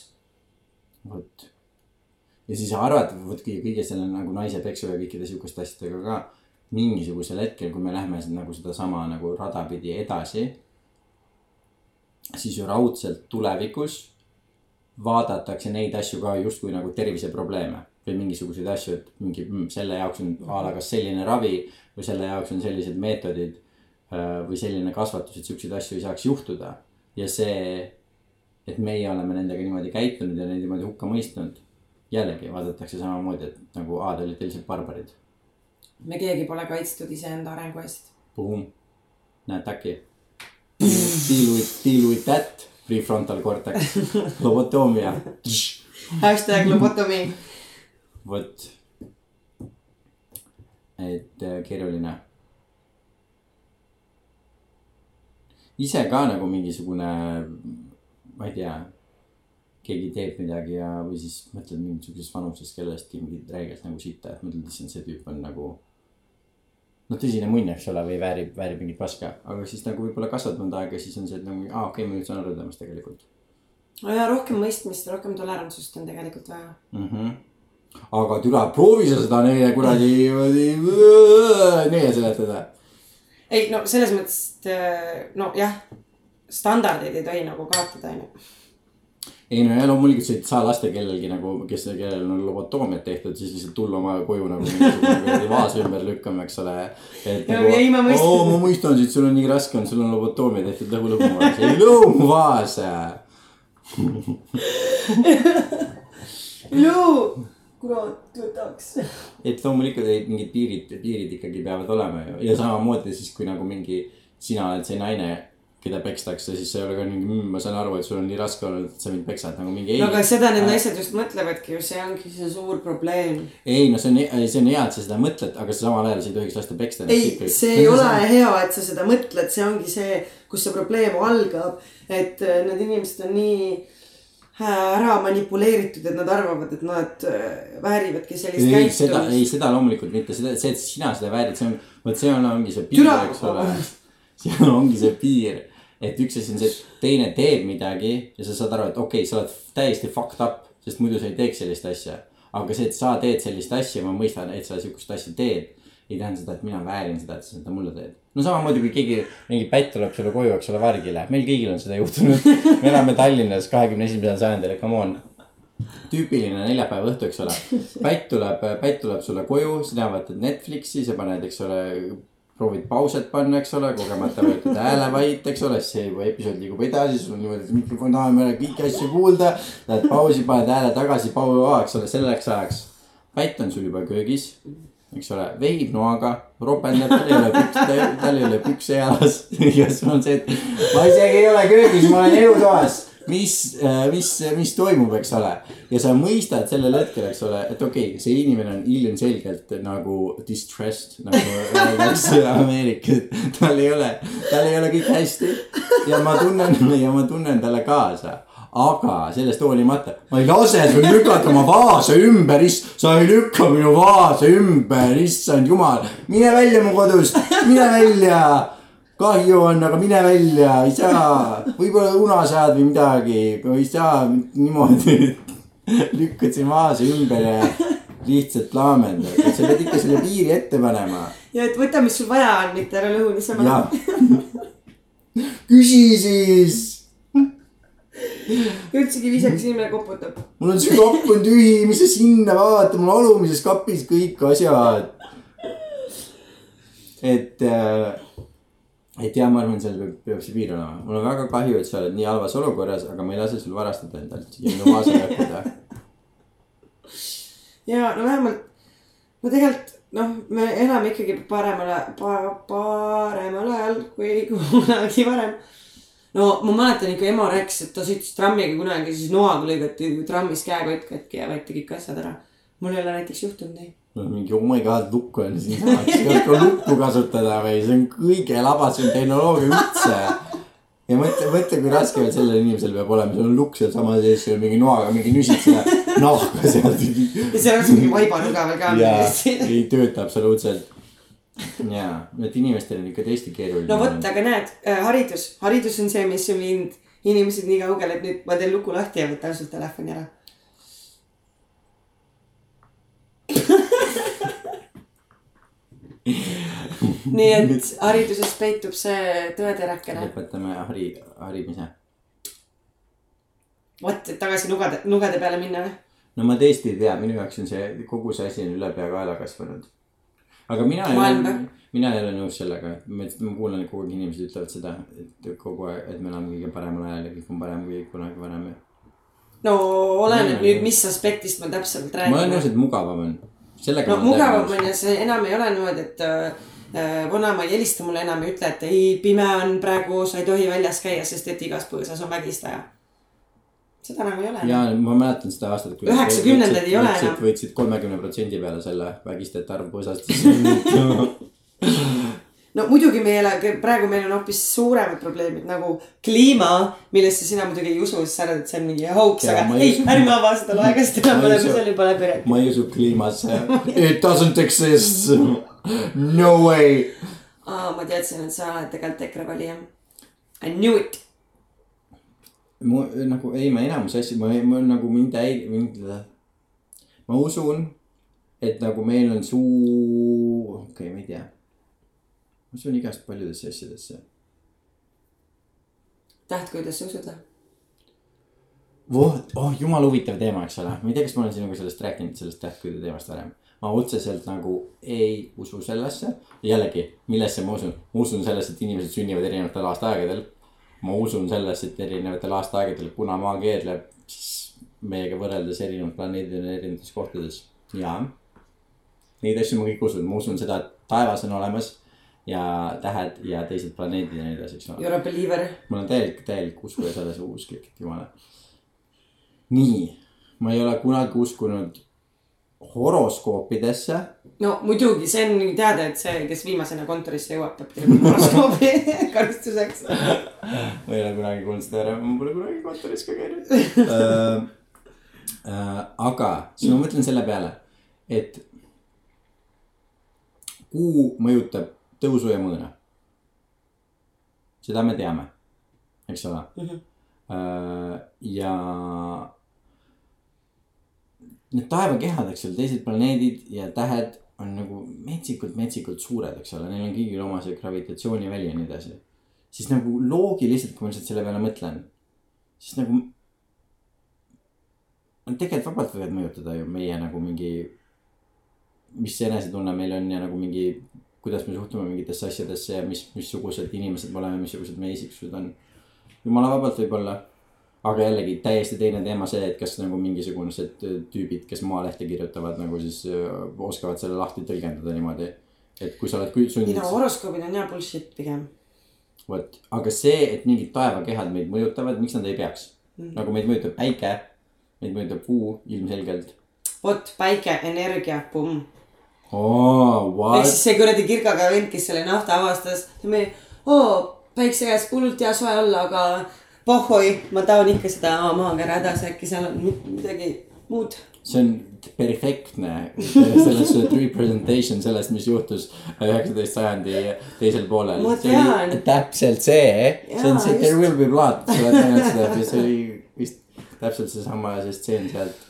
vot. ja siis arvata, vot kõige, selle nagu naise peksu ja kõikide sihukeste asjadega ka. mingisugusel hetkel, kui me lähme nagu sedasama nagu rada pidi edasi. siis ju raudselt tulevikus vaadatakse neid asju ka justkui nagu terviseprobleeme või mingisuguseid asju, et mingi mm, selle jaoks on a la kas selline ravi või selle jaoks on sellised meetodid äh, või selline kasvatus, et siukseid asju ei saaks juhtuda. ja see, et meie oleme nendega niimoodi käitunud ja neid niimoodi hukka mõistnud. jällegi vaadatakse samamoodi, et nagu aa, te olite lihtsalt barbarid. me keegi pole kaitstud iseenda arengu eest. Boom, näed äkki. Deal with, deal with that, prefrontal cortex, lobotoomia. hashtag lobotomi. vot. et äh, keeruline. ise ka nagu mingisugune, ma ei tea, keegi teeb midagi ja, või siis mõtled mingisuguses vanuses kellestki mingit räigelt nagu sitta, et mõtled, issand, see tüüp on nagu. noh, tõsine munn, eks ole, või väärib, väärib mingit paska, aga siis nagu võib-olla kasvad mõnda aega, siis on see, et nagu aa, okei okay,, ma nüüd saan aru temast tegelikult ja rohkem mõistmist, rohkem tolerantsust on tegelikult vaja. mm. -hmm. aga türa, proovi sa seda neile kuradi, neile seletada. ei no selles mõttes, et nojah, standardid ei tohi nagu kaotada, onju. ei no ja loomulikult sa ei saa lasta kellelgi nagu, kes, kellel on lobotoomiat tehtud, siis lihtsalt tulla oma koju nagu mingisugune kuradi vaas ümber lükkama, eks ole. et Ja- nagu oo, ma mõistan sind, sul on nii raske on, sul on lobotoomia tehtud, lõhu lõhu vaas, ei lõhu mu vaas. ju, kurat võtaks. et loomulikult ei, mingid piirid, piirid ikkagi peavad olema ju ja samamoodi siis, kui nagu mingi, sina oled see naine, keda pekstakse, siis sa ei ole ka mingi mmm,, ma saan aru, et sul on nii raske olnud, et sa mind peksad nagu mingi. no aga seda need naised just mõtlevadki ju, see ongi see suur probleem. ei no see on, see on hea, et sa seda mõtled, aga sa samal ajal sa ei tohiks lasta peksta. ei, see ei ole hea, et sa seda mõtled, see ongi see, kus see probleem algab. et äh, need inimesed on nii äh, ära manipuleeritud, et nad arvavad, et nad äh, väärivadki sellist ei, seda, ei käitumist. seda loomulikult mitte, seda, see, et sina seda väärid, see on, vot see on, ongi see piir, eks ole. seal ongi see piir, et üks asi on see, et teine teeb midagi ja sa saad aru, et okei okay,, sa oled täiesti fucked up, sest muidu sa ei teeks sellist asja. aga see, et sa teed sellist asja, ma mõistan, et sa sihukest asja teed, ei tähenda seda, et mina väärin seda, et sa seda mulle teed. no samamoodi kui keegi, mingi pätt tuleb sulle koju, eks ole, värgile, meil kõigil on seda juhtunud. me elame Tallinnas kahekümne esimesel sajandil, come on tüüpiline neljapäeva õhtu, eks ole. pätt tuleb, pätt tuleb sulle koju, sina vaatad Netflixi, sa paned, eks ole, proovid pauset panna, eks ole, kogemata vajutad häälevait, eks ole, see juba episood liigub edasi, sul on niimoodi, et mikrofon taha, me oleme kõiki asju kuulda. Lähed pausi, paned hääle tagasi, pau, eks ole, selleks ajaks. pätt on sul juba köögis, eks ole, vehib noaga, ropendab, tal ei ole pükse, tal ei ole pükse jalas. ja sul on see, et ma isegi ei ole köögis, ma olen elutoas mis, mis, mis toimub, eks ole. ja sa mõistad sellel hetkel, eks ole, et okei okay,, see inimene on ilmselgelt nagu distressed, nagu öeldakse Ameerikas. tal ei ole, tal ei ole kõik hästi ja ma tunnen ja ma tunnen talle kaasa aga sellest hoolimata, ma ei lase sul lükata oma vaase ümber, ist-, sa ei lükka minu vaase ümber, issand jumal, mine välja mu kodust, mine välja kahju on, aga mine välja, ei saa, võib-olla unasead või midagi, ei saa niimoodi. lükkad siin vaase ümber ja lihtsalt laamendad, et sa pead ikka selle piiri ette panema. ja et võta, mis sul vaja on, mitte ära lõhu niisama küsi siis. üldsegi viisakas inimene koputab. mul on see kapp on tühi, mis sa sinna vaata, mul alumises kapis kõik asjad. et, et jah, ma arvan, seal peab, peab see piir olema. mul on väga kahju, et sa oled nii halvas olukorras, aga ma ei lase sul varastada endalt ja minu kaasa lõhkuda. ja no vähemalt, no tegelikult noh, me elame ikkagi paremal pa,, paremal ajal kui kunagi varem. no ma mäletan ikka ema rääkis, et ta sõitis trammiga kunagi, siis noaga lõigati trammis käekott katki ja võeti kõik asjad ära. Mul ei ole näiteks juhtunud nii. mul on mingi oh my god lukk on siinsamas, sa pead ka lukku kasutada või see on kõige labasem tehnoloogia üldse. ja mõtle, mõtle, kui raske veel sellel inimesel peab olema, sul on lukk seal sama sees, sul on mingi noaga mingi nüsid seda nahka sealt. ja seal on mingi vaibanuga veel ka ei tööta absoluutselt. jaa, et inimestel on ikka tõesti keeruline. no vot, aga näed, haridus, haridus on see, mis on viinud inimesed nii kaugele, et nüüd ma teen luku lahti ja võtan sult telefoni ära. nii et hariduses peitub see tõeterakene. lõpetame hari, harimise. vot, et tagasi nugade, nugade peale minna või? no ma tõesti ei tea, minu jaoks on see, kogu see asi on ülepeakaela kasvanud. aga mina ei mina ei ole nõus sellega, ma, ma kuulan, et kogu aeg inimesed ütlevad seda, et kogu aeg, et me elame kõige paremal ajal ja kõik on parem kui kunagi varem. no oleneb nüüd, mis aspektist ma täpselt ma olen nõus, räägin. et mugavam on. Sellega no mugavam on ja see enam ei ole niimoodi, et äh, vanaema ei helista mulle enam ja ütle, et ei, pime on praegu, sa ei tohi väljas käia, sest et igas põõsas on vägistaja. seda nagu ei ole. ja ma mäletan seda aastat. Üheksakümnendad ei ole enam. võtsid kolmekümne protsendi peale selle vägistajate arv põõsast. no muidugi me ei ela, praegu meil on hoopis suuremad probleemid nagu kliima, millesse sina muidugi ei usu, sest sa arvad, et see on mingi Jaa, aga ei ei ärme ava seda laegast enam, oleme seal juba läbi rääkinud. ma ei usu kliimasse. It doesn't exist. No way. aa, ma teadsin, et sa oled tegelikult EKRE valija. I knew it. mu nagu ei, ma enamus asju, ma, ma nagu mind häirib, mind. ma usun, et nagu meil on suu, okei okay,, ma ei tea. Ma usun igast paljudesse asjadesse. tähtkujudes sa usud või? vot, oh jumala huvitav teema, eks ole, ma ei tea, kas ma olen sinuga sellest rääkinud, sellest tähtkujude teemast varem. ma otseselt nagu ei usu sellesse, jällegi, millesse ma usun, ma usun sellesse, et inimesed sünnivad erinevatel aastaaegadel. ma usun sellesse, et erinevatel aastaaegadel, kuna maa keerleb, siis meiega võrreldes erinevad planeedid on erinevates kohtades ja. Neid asju ma kõik usun, ma usun seda, et taevas on olemas ja tähed ja teised planeedid ja nii edasi, eks ole. You are a believer. mul on täielik, täielik uskuja selles usklik, et jumala. nii, ma ei ole kunagi uskunud horoskoopidesse. no muidugi, see on teada, et see, kes viimasena kontorisse jõuab, peab tegema horoskoobi karistuseks. ma ei ole kunagi kuulnud seda ära, ma pole kunagi kontoris ka käinud uh,. Uh, aga siis ma mõtlen selle peale, et kuu mõjutab tõusu ja mõõna. seda me teame, eks ole Mhm. uh,. ja need taevakehad, eks ole, teised planeedid ja tähed on nagu metsikult, metsikult suured, eks ole, neil on kõigil oma see gravitatsiooniväli ja nii edasi siis nagu loogiliselt, kui ma lihtsalt selle peale mõtlen, siis nagu. Nad tegelikult vabalt võivad mõjutada ju meie nagu mingi, mis enesetunne meil on ja nagu mingi, kuidas me suhtume mingitesse asjadesse ja mis, missugused inimesed me oleme, missugused meie isiksused on. jumala vabalt võib-olla, aga jällegi täiesti teine teema see, et kas nagu mingisugused tüübid, kes Maalehte kirjutavad nagu siis öö, oskavad selle lahti tõlgendada niimoodi. et kui sa oled sunnitud no horoskoobid on hea bullshit pigem. vot, aga see, et mingid taevakehad meid mõjutavad, miks nad ei peaks mm.? nagu meid mõjutab päike, meid mõjutab kuu ilmselgelt vot päike, energia, pumm. oh,. ehk siis see kuradi kirgaga vend, kes selle nafta avastas, me, oo, päikse käes hullult hea soe olla, aga pohhoi, ma tahan ikka seda maakera edasi, äkki seal on mi- midagi muud. see on perfektne selles representation sellest, mis juhtus üheksateist sajandi teisel poolel Ma. tean. täpselt see, see on see. There will be blood, sa oled näinud seda see oli vist täpselt seesama see stseen sealt.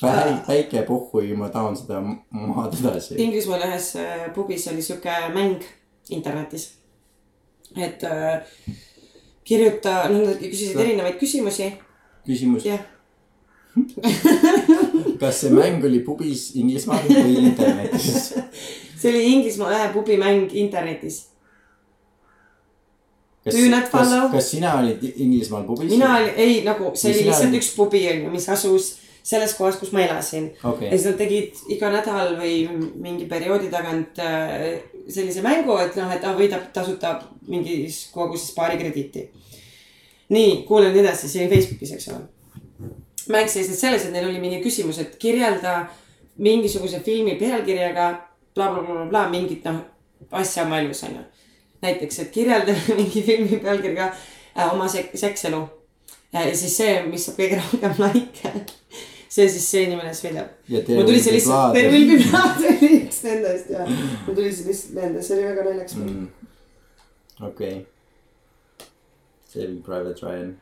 Päike puhhui, ma tahan seda maad edasi. Inglismaal ühes äh, pubis oli sihuke mäng internetis. et äh, kirjuta, nad küsisid erinevaid küsimusi, küsimus, jah. kas see mäng oli pubis Inglismaal või internetis? see oli Inglismaa ühe pubi mäng internetis. kas kas kas sina olid Inglismaal pubis? mina olin, ei nagu see oli lihtsalt üks pubi on ju, mis asus selles kohas, kus ma elasin. okei ja siis nad tegid iga nädal või mingi perioodi tagant äh, sellise mängu, et noh, et ah, võidab tasuta mingis koguses paari krediiti. nii, kuulen edasi, see oli Facebookis, eks ole. mäng seisnes selles, et neil oli mingi küsimus, et kirjelda mingisuguse filmi pealkirjaga blablabla bla,, mingit noh asja oma elus on ju. näiteks, et kirjelda mingi filmi pealkirjaga äh, oma sek-, sekselu. ja siis see, mis saab kõige rohkem likee, see siis see inimene, kes võidab. ja mul tuli see lihtsalt, be blood oli üks nendest ja mul tuli see lihtsalt meelde, see oli väga naljakas mm.. okei okay.. Saving Private Ryan.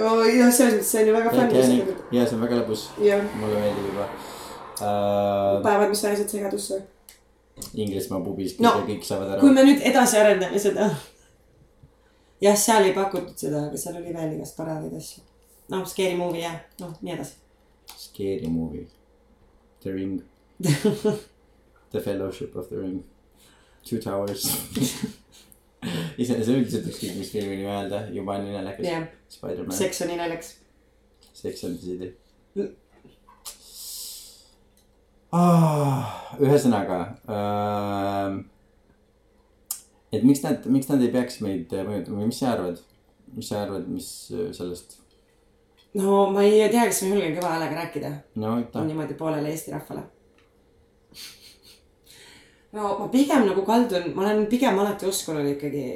oh,. jah, selles mõttes see on ju väga fun. ja see on väga lõbus, mulle meeldib juba uh,. päevad, mis ajasid segadusse. Inglismaa pubis No, kõik saavad kui aru. me nüüd edasi arendame seda. jah, seal ei pakutud seda, aga seal oli veel igast toredaid asju. noh, Scary Movie ja noh, nii edasi. Scary movie. The Ring. The Fellowship of the Ring. Two Towers. iseenesest üldiselt ükskõik mis filmi nime öelda, juba on nii naljakas. jah, Spider-man. seks on nii naljakas. Sex and the City ah,. ühesõnaga äh,. et miks nad, miks nad ei peaks meid mõjutama või mis sa arvad? mis sa arvad, mis äh, sellest? No ma ei tea, kas ma julgen kõva häälega rääkida no niimoodi poolele Eesti rahvale. no ma pigem nagu kaldun, ma olen pigem alati uskunud ikkagi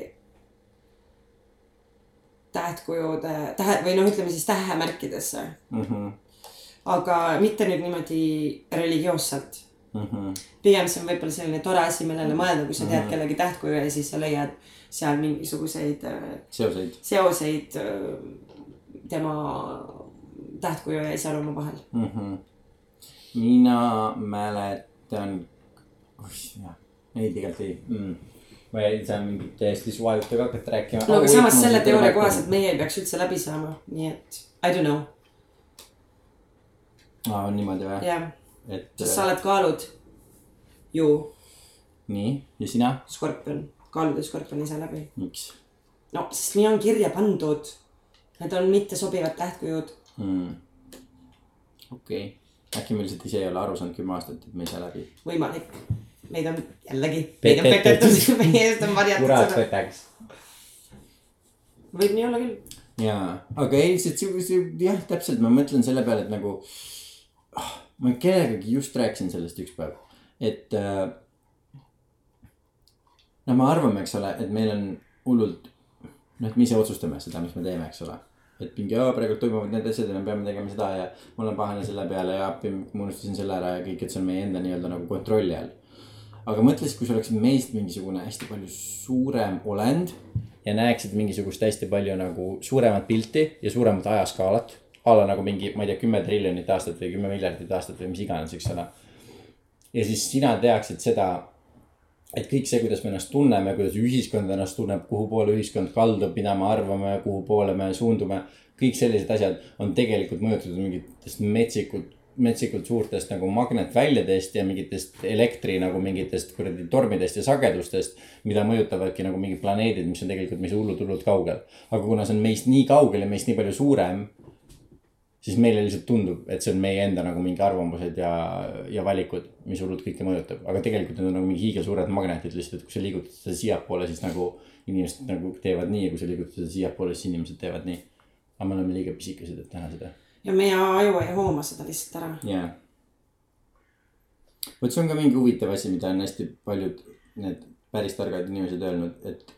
tähtkujude, tähe või noh, ütleme siis tähemärkidesse, Mm -hmm. aga mitte nüüd niimoodi religioosselt. Mm -hmm. pigem see on võib-olla selline tore asi, millele mõelda, kui sa tead Mhm. kellegi tähtkuju ja siis sa leiad seal mingisuguseid äh, seoseid seoseid äh, tema tähtkuju ja iseloomu vahel. mm. -hmm. mina mäletan, oih jah, ei tegelikult ei mm.. ma ei saa mingit täiesti suvajuttu hakata rääkima. no aga samas selle teooria kohaselt meie ei peaks üldse läbi saama, nii et I don't know, aa, on niimoodi või? jah, et sest sa oled kaalud ju nii ja sina, skorpion, kaalud ja skorpion ise läbi. miks no sest nii on kirja pandud. Need on mittesobivad tähtkujud. mm.? okei okay., äkki me lihtsalt ise ei ole aru saanud kümme aastat, et me ei saa läbi. võimalik. meid on jällegi, meid on pet- petetud, meie eest on varjatud seda. võtaks. võib nii olla küll. jaa, aga ei, see, jah, täpselt, ma mõtlen selle peale, et nagu ah,. ma kellegagi just rääkisin sellest üks päev, et äh,. no me arvame, eks ole, et meil on hullult, noh, et me ise otsustame seda, mis me teeme, eks ole. Et mingi, praegu toimuvad need asjad ja me peame tegema seda ja ma olen pahane selle peale ja appi, ma unustasin selle ära ja kõik, et see on meie enda nii-öelda nagu kontrolli all. aga mõtle siis, kui sa oleksid meist mingisugune hästi palju suurem olend ja näeksid mingisugust hästi palju nagu suuremat pilti ja suuremat ajaskaalat. a la nagu mingi, ma ei tea, kümme triljonit aastat või kümme miljardit aastat või mis iganes, eks ole. ja siis sina teaksid seda, et kõik see, kuidas me ennast tunneme, kuidas ühiskond ennast tunneb, kuhu poole ühiskond kaldub, mida me arvame, kuhu poole me suundume. kõik sellised asjad on tegelikult mõjutatud mingitest metsikult, metsikult suurtest nagu magnetväljadest ja mingitest elektri nagu mingitest kuradi tormidest ja sagedustest. mida mõjutavadki nagu mingid planeedid, mis on tegelikult meist hullult, hullult kaugel. aga kuna see on meist nii kaugel ja meist nii palju suurem siis meile lihtsalt tundub, et see on meie enda nagu mingi arvamused ja, ja valikud, mis hullult kõike mõjutab, aga tegelikult need on nagu mingi hiigelsuured magnetid lihtsalt, et kui sa liigutad seda siiapoole, siis nagu inimesed nagu teevad nii ja kui sa liigutad seda siiapoole, siis inimesed teevad nii. aga me oleme liiga pisikesed, et teha seda. ja meie aju ei hooma seda lihtsalt ära. jaa. vot see on ka mingi huvitav asi, mida on hästi paljud need päris targad inimesed öelnud, et.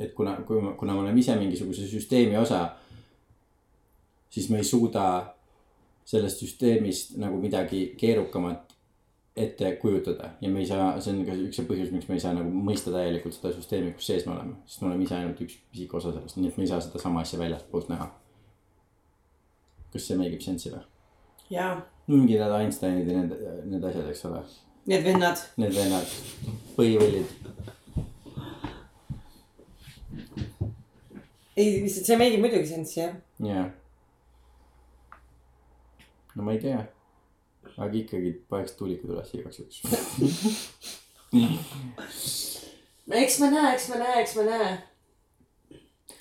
et kuna, kui me, kuna me oleme ise mingisuguse süsteemi osa. Siis me ei suuda sellest süsteemist nagu midagi keerukamat ette kujutada ja me ei saa, see on ka üks see põhjus, miks me ei saa nagu mõista täielikult seda süsteemi, kus sees me oleme, sest me oleme ise ainult üks pisike osa sellest, nii et me ei saa sedasama asja väljastpoolt näha. kas see make ib sense'i või? jaa, mingi need Einsteinid ja need, need asjad, eks ole, need vennad. need vennad, põhivõllid. ei, see meigib muidugi sensi jah. jah. No ma ei tea, aga ikkagi paneks tuulikud üles igaks juhuks. eks me näe, eks me näe, eks me näe.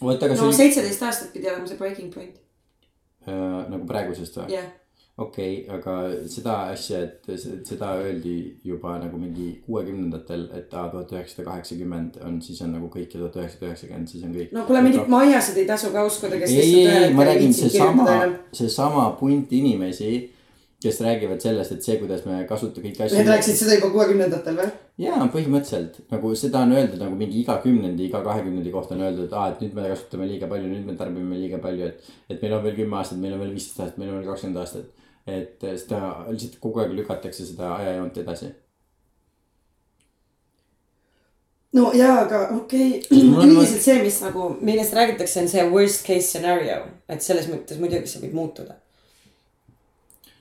no see oli seitseteist aastat pidi olema see breaking point. äh, nagu praegusest või? jah, okei okay,, aga seda asja, et se- seda öeldi juba nagu mingi kuuekümnendatel, et aa tuhat üheksasada kaheksakümmend on, siis on nagu kõik ja tuhat üheksasada üheksakümmend, siis on kõik. no kuule, mingit maiasid ei tasu ka uskuda, kes ei, ei, ei, ma räägin seesama seesama punt inimesi, kes räägivad sellest, et see, kuidas me kasutame kõiki asju. Need rääkisid seda juba kuuekümnendatel või? jaa, põhimõtteliselt nagu seda on öeldud nagu mingi iga kümnendi, iga kahekümnendi kohta on öeldud, et aa, et nüüd me kasutame liiga palju, nüüd me tarbime liiga palju, et. et meil on veel kümme aastat, meil on veel viisteist aastat, meil on veel kakskümmend aastat. Et seda lihtsalt kogu aeg lükatakse seda ajajoont edasi. no jaa, aga okei okay. üldiselt see, mis nagu, millest räägitakse, on see worst case scenario, et selles mõttes muidugi see võib muutuda.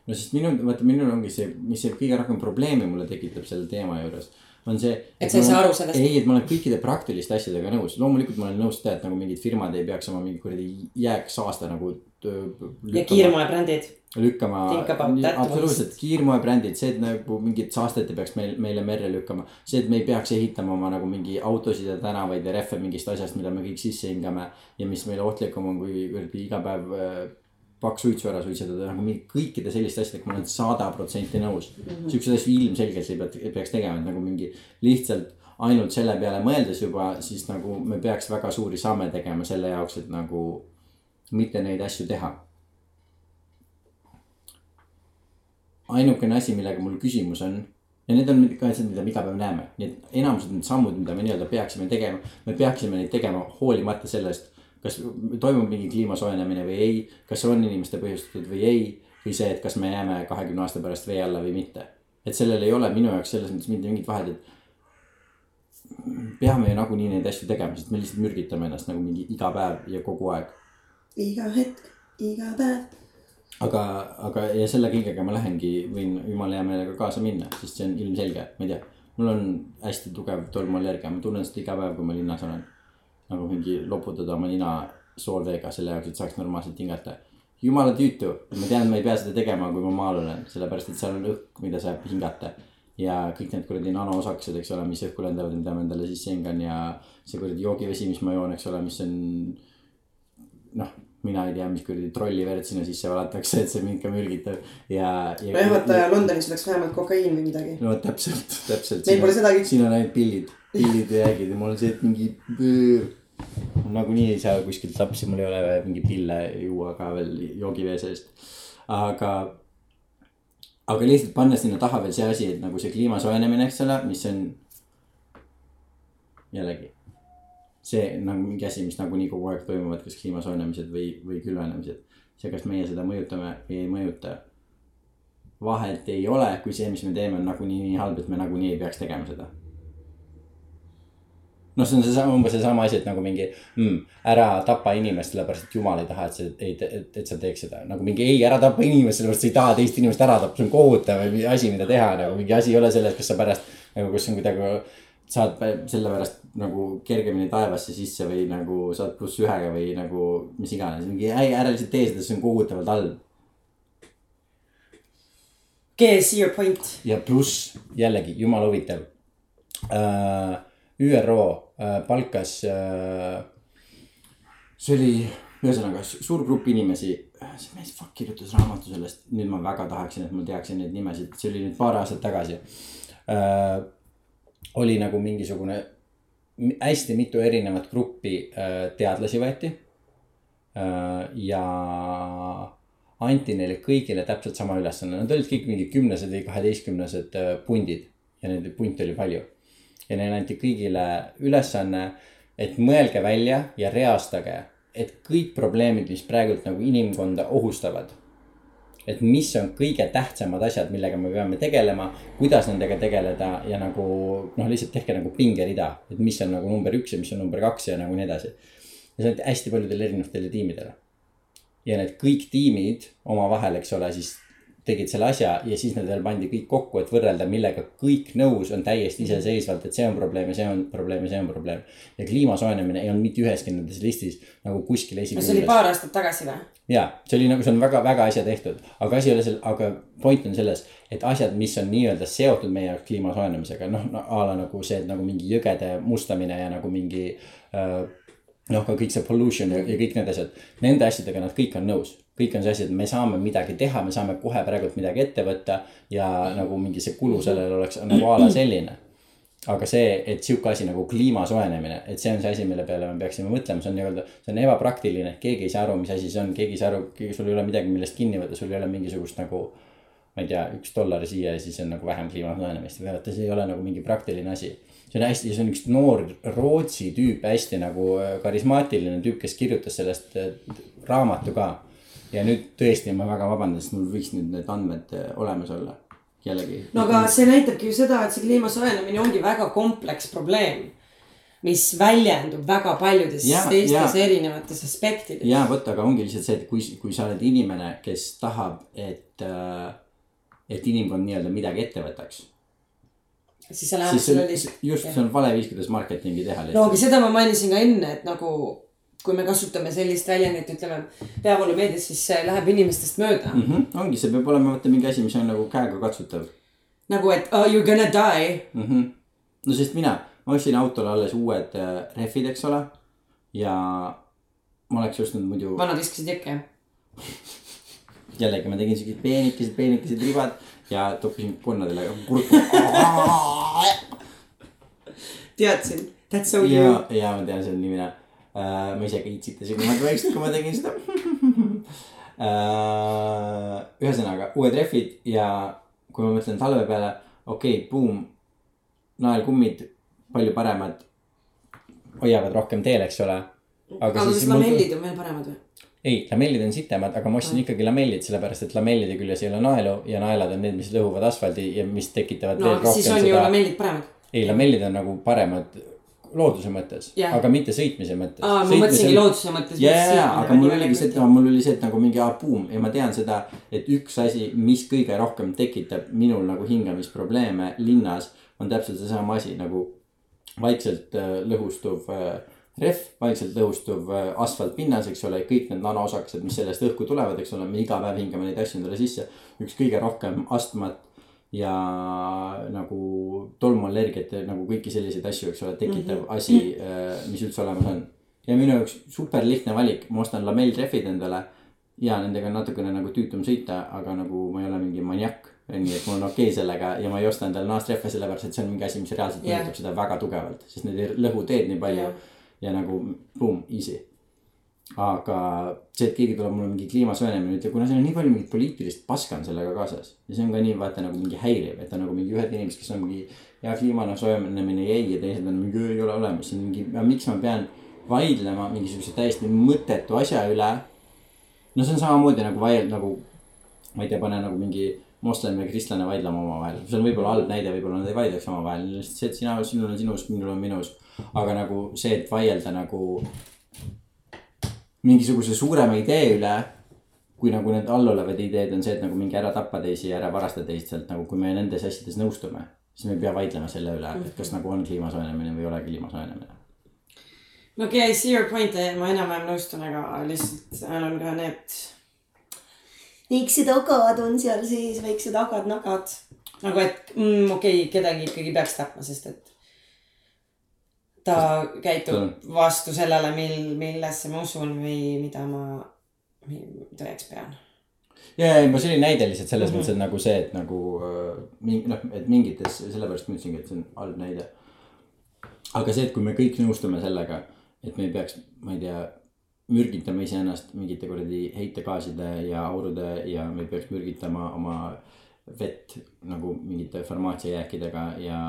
no sest minu, vaata minul ongi see, mis see kõige rohkem probleemi mulle tekitab selle teema juures. On see. Et sa ei saa aru sellest. ei, et ma olen kõikide praktiliste asjadega nõus, loomulikult ma olen nõus seda, et nagu mingid firmad ei peaks oma mingi kuradi jääksaaste nagu. ja kiirmoebrändid. lükkama absoluutselt kiirmoebrändid, see, et nagu mingit saastet ei peaks meil, meile merre lükkama. see, et me ei peaks ehitama oma nagu mingi autosid ja tänavaid ja rehve mingist asjast, mida me kõik sisse hingame. ja mis meile ohtlikum on, kui kuradi iga päev äh, paks suitsu ära suitsetada, nagu mingi kõikide selliste asjadega ma olen sada protsenti nõus mm -hmm.. siukseid asju ilmselgelt ei pea, peaks tegema, et nagu mingi lihtsalt ainult selle peale mõeldes juba, siis nagu me peaks väga suuri samme tegema selle jaoks, et nagu mitte neid asju teha ainukene asi, millega mul küsimus on ja need on ka asjad, mida me iga päev näeme, nii et enamused need sammud, mida me nii-öelda peaksime tegema, me peaksime neid tegema hoolimata sellest, kas toimub mingi kliima soojenemine või ei, kas see on inimeste põhjustatud või ei, või see, et kas me jääme kahekümne aasta pärast vee alla või mitte. et sellel ei ole minu jaoks selles mõttes mitte mingit vahet, et peame ju nagunii neid asju tegema, sest me lihtsalt mürgitame ennast nagu mingi iga päev ja kogu aeg iga hetk, iga päev. aga, aga ja selle kõigega ma lähengi, võin jumala hea meelega kaasa minna, sest see on ilmselge, ma ei tea. mul on hästi tugev tolmuallergia, ma tunnen seda iga päev, kui ma linnas olen. Nagu mingi loputada oma nina soolveega selle jaoks, et saaks normaalselt hingata. jumala tüütu, ma tean, ma ei pea seda tegema, kui ma maal olen, sellepärast et seal on õhk, mida saab hingata. ja kõik need kuradi nanoosakesed, eks ole, mis õhku lendavad, mida ma endale sisse hingan ja see kuradi joogivesi, mis ma joon, eks ole, mis on noh, mina ei tea, mis kuradi trolli verd sinna sisse valatakse, et see mind ka mürgitab ja, ja. nojah, vaata Londonis oleks vähemalt kokaiin või midagi. no täpselt, täpselt. Meil pole sedagi. siin on ainult pillid, pillid ja jäägid ja mul on see, et mingi. Nagunii ei saa kuskilt lapsi, mul ei ole vaja mingi pille juua ka veel joogivee seest. aga, aga lihtsalt panna sinna taha veel see asi, et nagu see kliima soojenemine, eks ole, mis on. jällegi see nagu mingi asi, mis nagunii kogu aeg toimuvad, kas kliima soojenemised või, või külvenemised. see, kas meie seda mõjutame või ei mõjuta. vahet ei ole, kui see, mis me teeme, on nagunii nii halb, et me nagunii ei peaks tegema seda. noh, see on seesama, umbes seesama asi, et nagu mingi mm, ära tapa inimest, sellepärast et jumal ei taha, et sa ei, et, et sa teeks seda. nagu mingi ei, ära tapa inimest, sellepärast sa ei taha teist inimest ära tappa, see on kohutav asi, mida teha, nagu mingi asi ei ole selles, kas sa pärast nagu, kus on kuidagi saad sellepärast nagu kergemini taevasse sisse või nagu saad pluss ühega või nagu mis iganes, mingi ei, ära lihtsalt tee seda, see on kohutavalt halb. Guess your point. ja pluss jällegi jumala huvitav uh,. ÜRO uh, palkas uh,, see oli ühesõnaga su- suur grupp inimesi, see mees fuck kirjutas raamatu sellest, nüüd ma väga tahaksin, et ma teaksin neid nimesid, see oli nüüd paar aastat tagasi. Uh,. oli nagu mingisugune mi- hästi mitu erinevat gruppi uh, teadlasi võeti. Uh, ja anti neile kõigile täpselt sama ülesanne, nad olid kõik mingi kümnesed või kaheteistkümnesed äh, pundid. Ja neid punte oli palju. Ja neile anti kõigile ülesanne, et mõelge välja ja reastage, et kõik probleemid, mis praegult nagu inimkonda ohustavad. et mis on kõige tähtsamad asjad, millega me peame tegelema, kuidas nendega tegeleda ja nagu noh, lihtsalt tehke nagu pingerida, et mis on nagu number üks ja mis on number kaks ja nagu nii edasi. ja see anti hästi paljudele erinevatele tiimidele ja need kõik tiimid omavahel, eks ole, siis tegid selle asja ja siis need veel pandi kõik kokku, et võrrelda, millega kõik nõus on täiesti iseseisvalt, et see on probleem ja see on probleem ja see on probleem. ja kliima soojenemine ei olnud mitte üheski nendes listis nagu kuskil no see oli paar aastat tagasi või? ja see oli nagu, see on väga-väga asja tehtud, aga asi ei ole seal, aga point on selles, et asjad, mis on nii-öelda seotud meie jaoks kliima soojenemisega, noh no, a la nagu see, et nagu mingi jõgede mustamine ja nagu mingi äh, noh, ka kõik see pollution ja, ja kõik need asjad, nende asjadega nad kõik on nõus. Kõik on see asi, et me saame midagi teha, me saame kohe praegult midagi ette võtta ja nagu mingi see kulu sellele oleks nagu a la selline aga see, et sihuke asi nagu kliima soojenemine, et see on see asi, mille peale me peaksime mõtlema, see on nii-öelda, see on ebapraktiline, keegi ei saa aru, mis asi see on, keegi ei saa aru, sul ei ole midagi, millest kinni võtta, sul ei ole mingisugust nagu. ma ei tea, üks dollar siia ja siis on nagu vähem kliima soojenemist, vaata, see ei ole nagu mingi praktiline asi. see on hästi, see on üks noor Rootsi tüüp, hästi nagu äh, karismaatiline tüüp, kes kirjutas sellest äh, raamatu ka. Ja nüüd tõesti, ma väga vabandan, sest mul võiks nüüd need andmed äh, olemas olla, jällegi. no aga see näitabki ju seda, et see kliima soojenemine ongi väga kompleks probleem. mis väljendub väga paljudes Ja, teistes ja. erinevates aspektides. ja vot, aga ongi lihtsalt see, et kui, kui sa oled inimene, kes tahab, et, et inimkond nii-öelda midagi ette võtaks. siis sa lähed siis see selle on, lihtsalt. just, see on vale viis, kuidas marketingi teha no aga seda ma mainisin ka enne, et nagu kui me kasutame sellist väljendit, ütleme peavoolumeedias, siis see läheb inimestest mööda mm. Mm -hmm. ongi, see peab olema vaata mingi asi, mis on nagu käegakatsutav nagu, et oh, you gonna die. mm. -hmm. no sest mina, ma ostsin autole alles uued äh, rehvid, eks ole. ja ma oleks ostnud muidu, vanad viskasid jah? jällegi ma tegin siuksed peenikesed, peenikesed ribad ja toppisin konnadele kurku. teadsin, that's so you. ja, ja ma tean, see on nii mina. Ma ise ka itsitasin, kui ma väiksem, kui ma tegin seda uh,. ühesõnaga uued rehvid ja kui ma mõtlen talve peale, okei okay,, buum, naelkummid palju paremad. hoiavad rohkem teel, eks ole. aga kas lamellid on veel paremad või? ei, lamellid on sitemad, aga ma ostsin ikkagi lamellid, sellepärast et lamellide küljes ei ole naelu ja naelad on need, mis lõhuvad asfaldi ja mis tekitavad no veel aga siis rohkem on ju seda. lamellid paremad. ei, lamellid on nagu paremad looduse mõttes Jah. aga mitte sõitmise mõttes. aa, ma mõtlesingi looduse mõttes. ja, ja, ja, aga mul oligi see, et mul oli see, et nagu mingi aa buum ja ma tean seda, et üks asi, mis kõige rohkem tekitab minul nagu hingamisprobleeme linnas, on täpselt seesama asi nagu vaikselt äh, lõhustuv äh, rehv, vaikselt lõhustuv äh, asfaltpinnas, eks ole, kõik need nanoosakesed, mis sellest õhku tulevad, eks ole, me iga päev hingame neid asju endale sisse. üks kõige rohkem astmat ja nagu tolmuallergiat ja nagu kõiki selliseid asju, eks ole, tekitav mm -hmm. asi, mis üldse olemas on. ja minu jaoks super lihtne valik, ma ostan lamellrehvid endale ja nendega on natukene nagu tüütum sõita, aga nagu ma ei ole mingi maniak. nii et mul on okei okay sellega ja ma ei osta endale naastrehve sellepärast, et see on mingi asi, mis reaalselt mõjutab seda väga tugevalt, sest need ei lõhu teed nii palju Jah. ja nagu boom, easy. Aga see, et keegi tuleb mulle mingi kliima soojenemine ütleb, kuna seal on nii palju mingit poliitilist paska on sellega kaasas. ja see on ka nii vaata nagu mingi häiriv, et on nagu mingi ühed inimesed, kes on mingi. ja kliima noh soojenemine jäi ja teised on mingi ei ole olemas, mingi, miks ma pean vaidlema mingisuguse täiesti mõttetu asja üle. no see on samamoodi nagu vaielda nagu, ma ei tea, pane nagu mingi moslem ja kristlane vaidlema omavahel, see on võib-olla halb näide, võib-olla nad ei vaidleks omavahel, lihtsalt see, et sina, sinul on sinus, minul on minus. aga nagu see, et vaielda nagu mingisuguse suurema idee üle. kui nagu need allolevad ideed on see, et nagu mingi ära tappa teisi ja ära varasta teist sealt nagu, kui me nendes asjades nõustume. siis me ei pea vaidlema selle üle, et kas nagu on kliima soojenemine või ei ole kliima soojenemine. no okei okay,, I see your point, ma enam-vähem nõustun, aga lihtsalt seal on ka need. väiksed agad on seal sees, väiksed agad-nagad. nagu et mm, okei okay,, kedagi ikkagi peaks tapma, sest et ta käitub vastu sellele, mil, millesse ma usun või mida ma tõeks pean. ja, ja ei, ma see oli näide lihtsalt selles mm. -hmm. mõttes, et nagu see, et nagu äh, mingi noh, et mingites, sellepärast ma ütlesingi, et see on halb näide. aga see, et kui me kõik nõustume sellega, et me ei peaks, ma ei tea, mürgitama iseennast mingite kuradi heitegaaside ja aurude ja me ei peaks mürgitama oma vett nagu mingite farmaatsiajääkidega ja.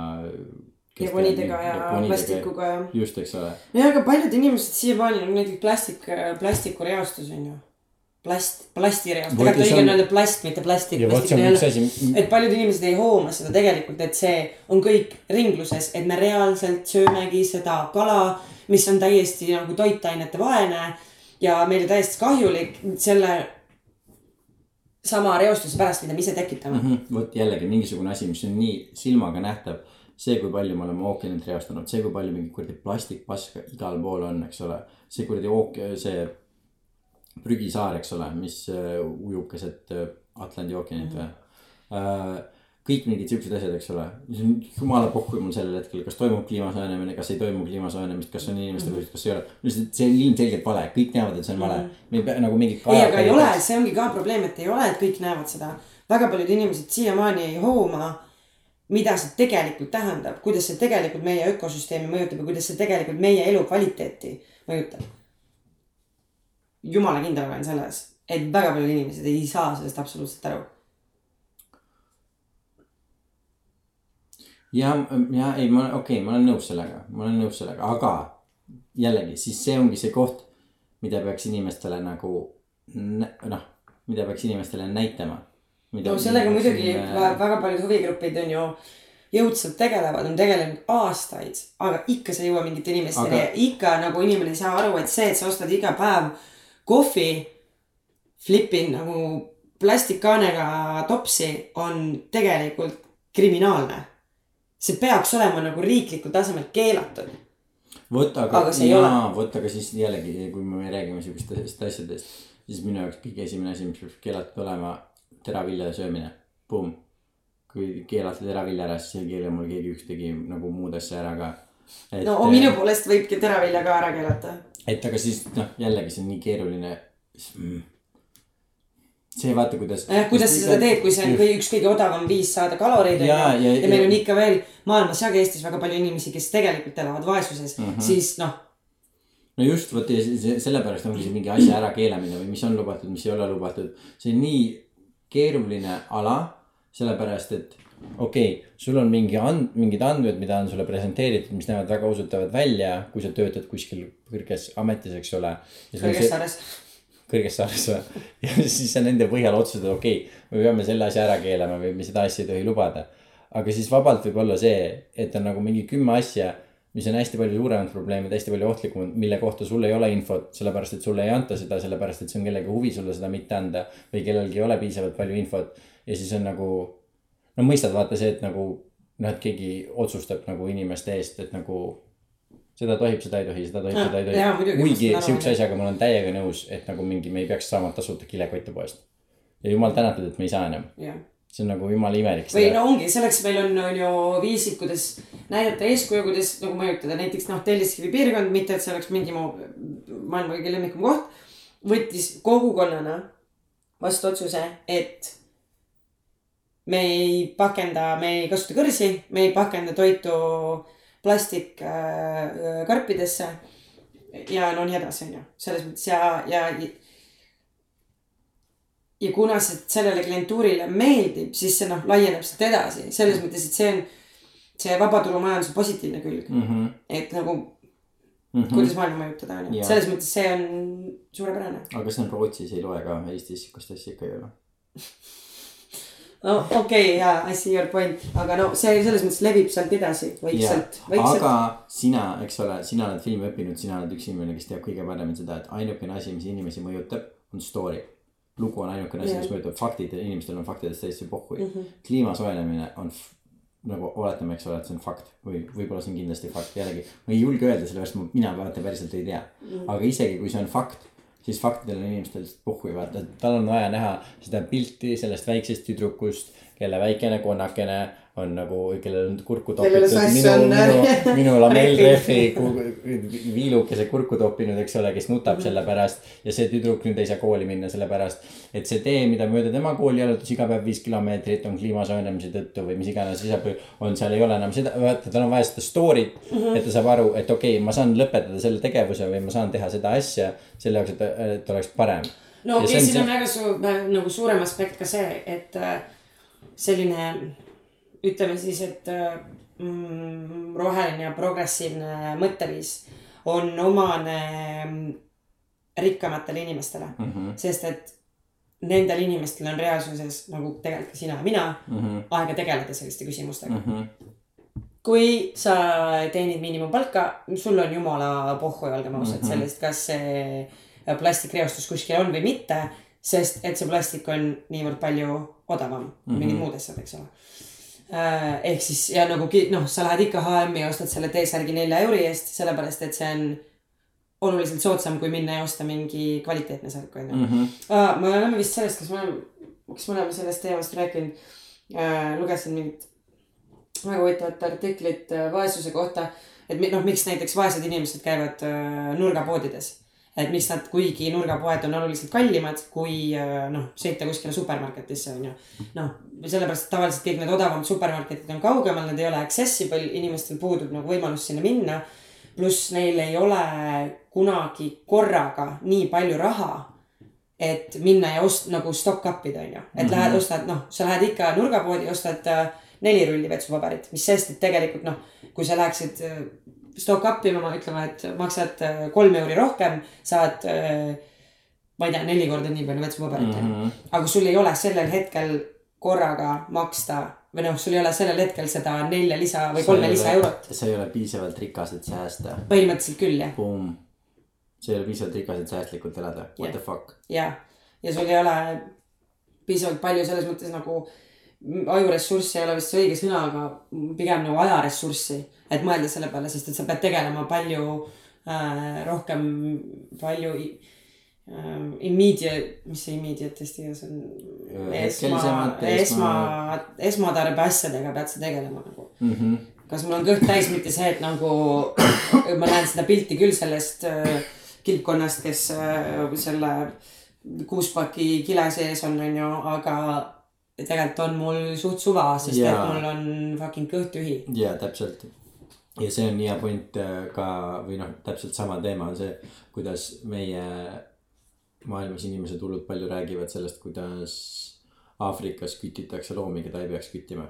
Ja konidega ja plastikuga ja. just, eks ole. nojah, aga paljud inimesed siiamaani on näiteks plastik, plastikureostus on ju. plast, plastireostus, Vot tegelikult ja õige on- öelda plast, mitte plastik. ja et paljud inimesed ei hooma seda tegelikult, et see on kõik ringluses, et me reaalselt söömegi seda kala, mis on täiesti nagu toitainete vaene ja meile täiesti kahjulik, selle. sama reostuse pärast, mida me ise tekitame mm. Mhm, vot jällegi mingisugune asi, mis on nii silmaga nähtav. see, kui palju me oleme ookeanit reostanud, see, kui palju mingi kuradi plastikpaska igal pool on, eks ole. see kuradi ooke-, see prügisaar, eks ole, mis äh, ujub keset äh, Atlandi ookeanit või äh,. kõik mingid siuksed asjad, eks ole. jumala pohhu mul sellel hetkel, kas toimub kliima soojenemine, kas ei toimu kliima soojenemist, kas on inimeste põhjus, kas ei ole. lihtsalt see on ilmselgelt vale, kõik teavad, et see on vale. me ei pea nagu mingit. ei, aga ei ole, see ongi ka probleem, et ei ole, et kõik näevad seda. väga paljud inimesed siiamaani ei hooma, mida see tegelikult tähendab, kuidas see tegelikult meie ökosüsteemi mõjutab ja kuidas see tegelikult meie elukvaliteeti mõjutab. jumala kindel olen selles, et väga paljud inimesed ei saa sellest absoluutselt aru. ja, ja ei, ma, okei okay,, ma olen nõus sellega, ma olen nõus sellega, aga jällegi, siis see ongi see koht, mida peaks inimestele nagu noh, mida peaks inimestele näitama. No sellega muidugi vä- väga paljud huvigrupid on ju jõudsalt tegelevad, on tegelenud aastaid, aga ikka see ei jõua mingite inimesteni Aga- aga..., ikka nagu inimene ei saa aru, et see, et sa ostad iga päev kohvi, flipin nagu plastikkaanega topsi, on tegelikult kriminaalne. see peaks olema nagu riiklikul tasemel keelatud. vot, aga, Aga jaa, vot, aga siis jällegi, kui me räägime siukestest asjadest, siis minu jaoks kõige esimene asi, mis peaks keelatud olema, teraviljade söömine, pumm. kui keelati teravilja ära, siis ei keela mul keegi ühtegi nagu muud asja ära ka. no minu poolest võibki teravilja ka ära keelata. et aga siis noh, jällegi see on nii keeruline mm.. see vaata, kuidas. jah, kuidas sa seda teed, kui see on kõige, üks kõige odavam viis saada kaloreid ju ja- ja, ja meil on ikka veel maailmas ja ka Eestis väga palju inimesi, kes tegelikult elavad vaesuses mm, -hmm. siis noh, no just, vot ja sellepärast ongi see mingi asja ärakeelamine või mis on lubatud, mis ei ole lubatud. see nii keeruline ala, sellepärast et okei okay,, sul on mingi and-, mingid andmed, mida on sulle presenteeritud, mis näevad väga usutavad välja, kui sa töötad kuskil kõrges ametis, eks ole. Kõrgessaares. kõrgessaares või? ja siis sa nende põhjal otsustad, okei okay,, me peame selle asja ära keelama või me seda asja ei tohi lubada. aga siis vabalt võib olla see, et on nagu mingi kümme asja, mis on hästi palju suuremad probleemid, hästi palju ohtlikumad, mille kohta sul ei ole infot, sellepärast et sulle ei anta seda, sellepärast et see on kellegi huvi sulle seda mitte anda või kellelgi ei ole piisavalt palju infot ja siis on nagu no mõistad, vaata see, et nagu noh, et keegi otsustab nagu inimeste eest, et nagu seda tohib, seda ei tohi, seda tohib, Ah, seda ei tohi. ma kuigi jah. asjaga ma olen täiega nõus, et nagu mingi, me ei peaks saama tasuta kilekotte poest. ja jumal tänatud, et me ei saa enam, jah, see on nagu jumala imelik. või no ongi, selleks meil on, on ju viisid, kuidas näidata eeskuju, kuidas nagu mõjutada, näiteks noh, Telliskivi piirkond, mitte et see oleks mingi mu maailma kõige lemmikum koht, võttis kogukonnana vastu otsuse, et me ei pakenda, me ei kasuta kõrsi, me ei pakenda toitu plastikkarpidesse ja no nii edasi, on ju, selles mõttes ja, ja ja kuna see sellele klientuurile meeldib, siis see noh, laieneb sealt edasi, selles mõttes, et see on see vabaturumajanduse positiivne külg, mm. -hmm. et nagu Mm -hmm. kuidas maailma mõjutada, on ju, selles mõttes see on suurepärane. aga see on Rootsis, ei loe ka, Eestis sihukest asja ikka ei ole. no okei okay,, jaa, I see your point, aga no see selles mõttes levib sealt edasi vaikselt, vaikselt. aga sina, eks ole, sina oled filmi õppinud, sina oled üks inimene, kes teab kõige paremini seda, et ainukene asi, mis inimesi mõjutab, on story. Lugu on ainukene asi, mis mõjutab, faktid, inimestel on faktidest täiesti pohhui mm. -hmm. kliima soojenemine on nagu oletame, eks ole, et see on fakt või võib-olla see on kindlasti fakt, jällegi. ma ei julge öelda, sellepärast ma, mina vaata päriselt ei tea mm. -hmm. aga isegi kui see on fakt, siis faktidel on inimestel pohhui, vaata, tal on vaja näha seda pilti sellest väiksest tüdrukust, kelle väikene konnakene on nagu, kellel on kurku topitud minu, on- minu, minu lamellrehvi viilukese kurku toppinud, eks ole, kes nutab mm -hmm. selle pärast. ja see tüdruk nüüd ei saa kooli minna sellepärast, et see tee, mida mööda tema kooli jalutas iga päev viis kilomeetrit, on kliima soojenemise tõttu või mis iganes lisab, on seal ei ole enam seda, vaata, tal on vaja seda story't mm, -hmm. et ta saab aru, et okei okay,, ma saan lõpetada selle tegevuse või ma saan teha seda asja selle jaoks, et, et oleks parem. no okei okay,, siin on väga suur, nagu suurem aspekt ka see, et äh, selline ütleme siis, et äh, mm, roheline ja progressiivne mõtteviis on omane mm, rikkamatele inimestele mm, Mhm. -hmm. sest et nendel inimestel on reaalsuses nagu tegelikult ka sina ja mina mm Mhm. -hmm. aega tegeleda selliste küsimustega mm. Mhm. -hmm. kui sa teenid miinimumpalka, sul on jumala pohhu, olgem ausad mm -hmm. sellest, kas see plastikreostus kuskil on või mitte. sest et see plastik on niivõrd palju odavam mm -hmm. mingid muud asjad, eks ole. Ehk siis ja nagu noh, sa lähed ikka HM-i ja ostad selle T-särgi nelja euri eest, sellepärast et see on oluliselt soodsam, kui minna ja osta mingi kvaliteetne särk, onju. Mhm. Me oleme vist sellest, kas me oleme, kas me oleme sellest teemast rääkinud äh,. lugesin mingit väga huvitavat artiklit äh, vaesuse kohta. et noh, miks näiteks vaesed inimesed käivad äh, nurgapoodides. Et miks nad, kuigi nurgapoed on oluliselt kallimad kui äh, noh, sõita kuskile supermarketisse on ju. noh, sellepärast, et tavaliselt kõik need odavamad supermarketid on kaugemal, nad ei ole accessible, inimestel puudub nagu võimalus sinna minna. pluss neil ei ole kunagi korraga nii palju raha et minna ja ost- nagu stock up ida onju, et mm. -hmm. lähed ostad noh, sa lähed ikka nurgapoodi, ostad äh, neli rulli vetsupaberit, mis sest, et tegelikult noh, kui sa läheksid äh, stock up ima, ütleme, et maksad äh, kolm euri rohkem, saad äh, ma ei tea, neli korda nii palju vetsupaberit onju. Mhm. aga kui sul ei ole sellel hetkel korraga maksta või noh, sul ei ole sellel hetkel seda nelja lisa või kolme lisaeurot, sa ei ole piisavalt rikas, et säästa. põhimõtteliselt küll jah, sa ei ole piisavalt rikas, et säästlikult elada. What Jah. the fuck. ja, ja sul ei ole piisavalt palju selles mõttes nagu ajuressurssi ei ole vist õige sõna, aga pigem nagu ajaressurssi, et mõelda selle peale, sest et sa pead tegelema palju äh, rohkem, palju äh, immediate, mis see immediate eesti keeles on? esma Hetkelisemad,, esma esma-, esmatarbeasjadega pead sa tegelema nagu. Mhm. kas mul on kõht täis, mitte see, et nagu ma näen seda pilti küll sellest äh, kilpkonnast, kes äh, selle kuuspaki kile sees on, onju, aga tegelikult on mul suht suva, sest Jaa. et mul on fucking kõht tühi. jaa, täpselt. Ja see on hea point äh, ka või noh, täpselt sama teema on see, kuidas meie maailmas inimesed hullult palju räägivad sellest, kuidas Aafrikas kütitakse loomi, keda ei peaks küttima.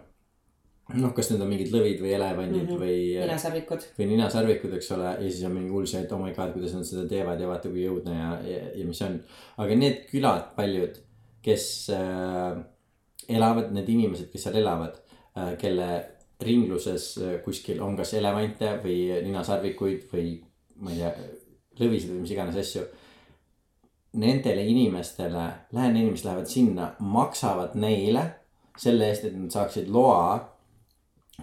noh, kas need on mingid lõvid või elevandid mm. -hmm. või ninasarvikud. või ninasarvikud, eks ole, ja siis on mingi hull see, et oh my god, kuidas nad seda teevad ja vaata, kui õudne ja, ja, ja mis on. aga need külad, paljud, kes äh, elavad, need inimesed, kes seal elavad äh,, kelle ringluses äh, kuskil on kas elevante või ninasarvikuid või ma ei tea, lõvisid või mis iganes asju. Nendele inimestele, lähen inimesed lähevad sinna, maksavad neile selle eest, et nad saaksid loa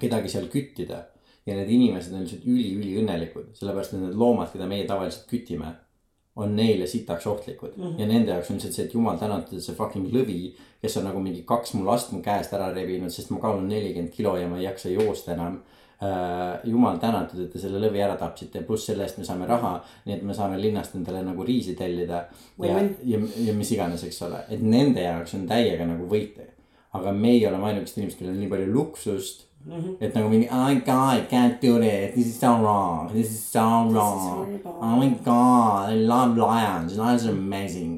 kedagi seal küttida ja need inimesed on lihtsalt üli-üliõnnelikud, sellepärast et need loomad, keda meie tavaliselt kütime, on neile sitaks ohtlikud mm. -hmm. ja nende jaoks on lihtsalt see, et jumal tänatud, et see fucking lõvi, kes on nagu mingi kaks mu last mu käest ära rebinud, sest ma kaalun nelikümmend kilo ja ma ei jaksa joosta enam äh,. jumal tänatud, et te selle lõvi ära tapsite, pluss selle eest me saame raha, nii et me saame linnast endale nagu riisi tellida. ja Win-win., ja, ja mis iganes, eks ole, et nende jaoks on täiega nagu võit. aga meie oleme ainukesed inimesed, kellel on nii palju luksust Mm -hmm. et nagu mingi oh my god I can't do this. This is so wrong. This is so wrong. horrible. oh my god I love lions. Lions are amazing.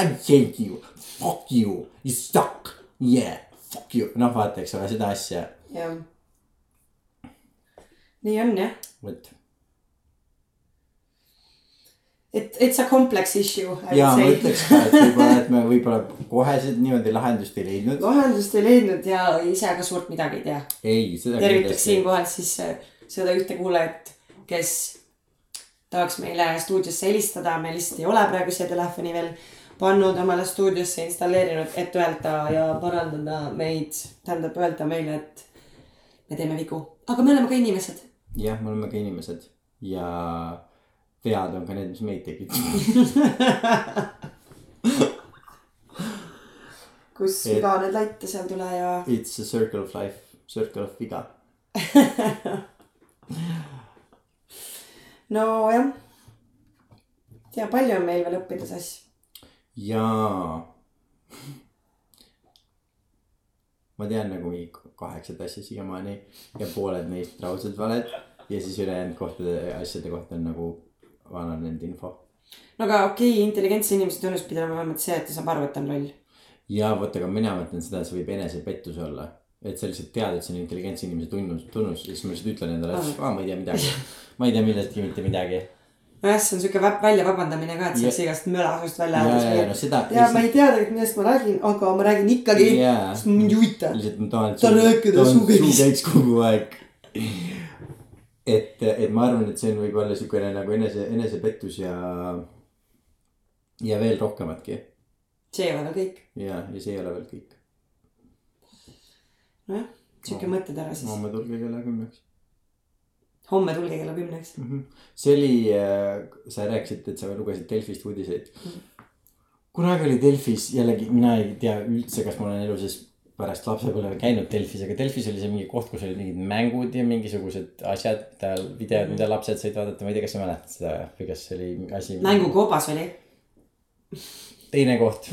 I hate you. Fuck you. You suck. Yeah fuck you. Noh vaata eks ole seda asja jah. nii on jah, vot et it's a complex issue. ja ma ütleks ka et võib-olla et me võib-olla koheselt niimoodi lahendust ei leidnud lahendust ei leidnud ja ise ka suurt midagi ei tea. ei seda tervitaks siinkohal siis äh, seda ühte kuulajat, kes tahaks meile stuudiosse helistada, me lihtsalt ei ole praegu siia telefoni veel pannud omale stuudiosse installeerinud, et öelda ja parandada meid, tähendab öelda meile, et me teeme vigu, aga me oleme ka inimesed. jah me oleme ka inimesed ja vead on ka need mis meid tekitavad kus Et- viga need laite seal tule ja it's a circle of life circle of viga nojah. tea, palju on meil veel õppida, Sass. jaa. ma tean nagu mingi kaheksat asja siiamaani ja pooled neist raudselt valed ja siis ülejäänud kohtade, asjade kohta on nagu vananenud info. no aga okei okay,, intelligentse inimese tunnus pidi olema vähemalt see, et ta saab aru, et ta on loll. ja vot, aga mina mõtlen seda, et see võib enesepettus olla. et sa lihtsalt tead, et see on intelligentse inimese tunnus, tunnus ja siis ma lihtsalt ütlen endale, et aa, ma ei tea midagi. ma ei tea millestki mitte midagi. nojah, see on siuke vä- välja vabandamine ka, et saaks igast mölasust välja ja, ja, ja ajada no. seda. ja ma ei tea tegelikult, millest ma räägin, aga ma räägin ikkagi Jaa. sest mind ei huvita. lihtsalt ma tahan, Tahan rääkida, suu käiks kogu aeg. et, et ma arvan, et see on võib-olla siukene nagu enese, enesepettus ja, ja veel rohkematki. see ei ole veel kõik. ja, ja see ei ole veel kõik. nojah, sihuke No. mõttetera siis. homme tulge kella kümneks homme tulge kella kümneks. mm. -hmm. see oli, sa rääkisid, et sa lugesid Delfist uudiseid. kunagi oli Delfis jällegi, mina ei tea üldse, kas ma olen elu sees pärast lapsepõlve käinud Delfis, aga Delfis oli see mingi koht, kus olid mingid mängud ja mingisugused asjad, videod, mida lapsed said vaadata, ma ei tea, kas sa mäletad seda või kas see oli asi. mängukoobas oli. teine koht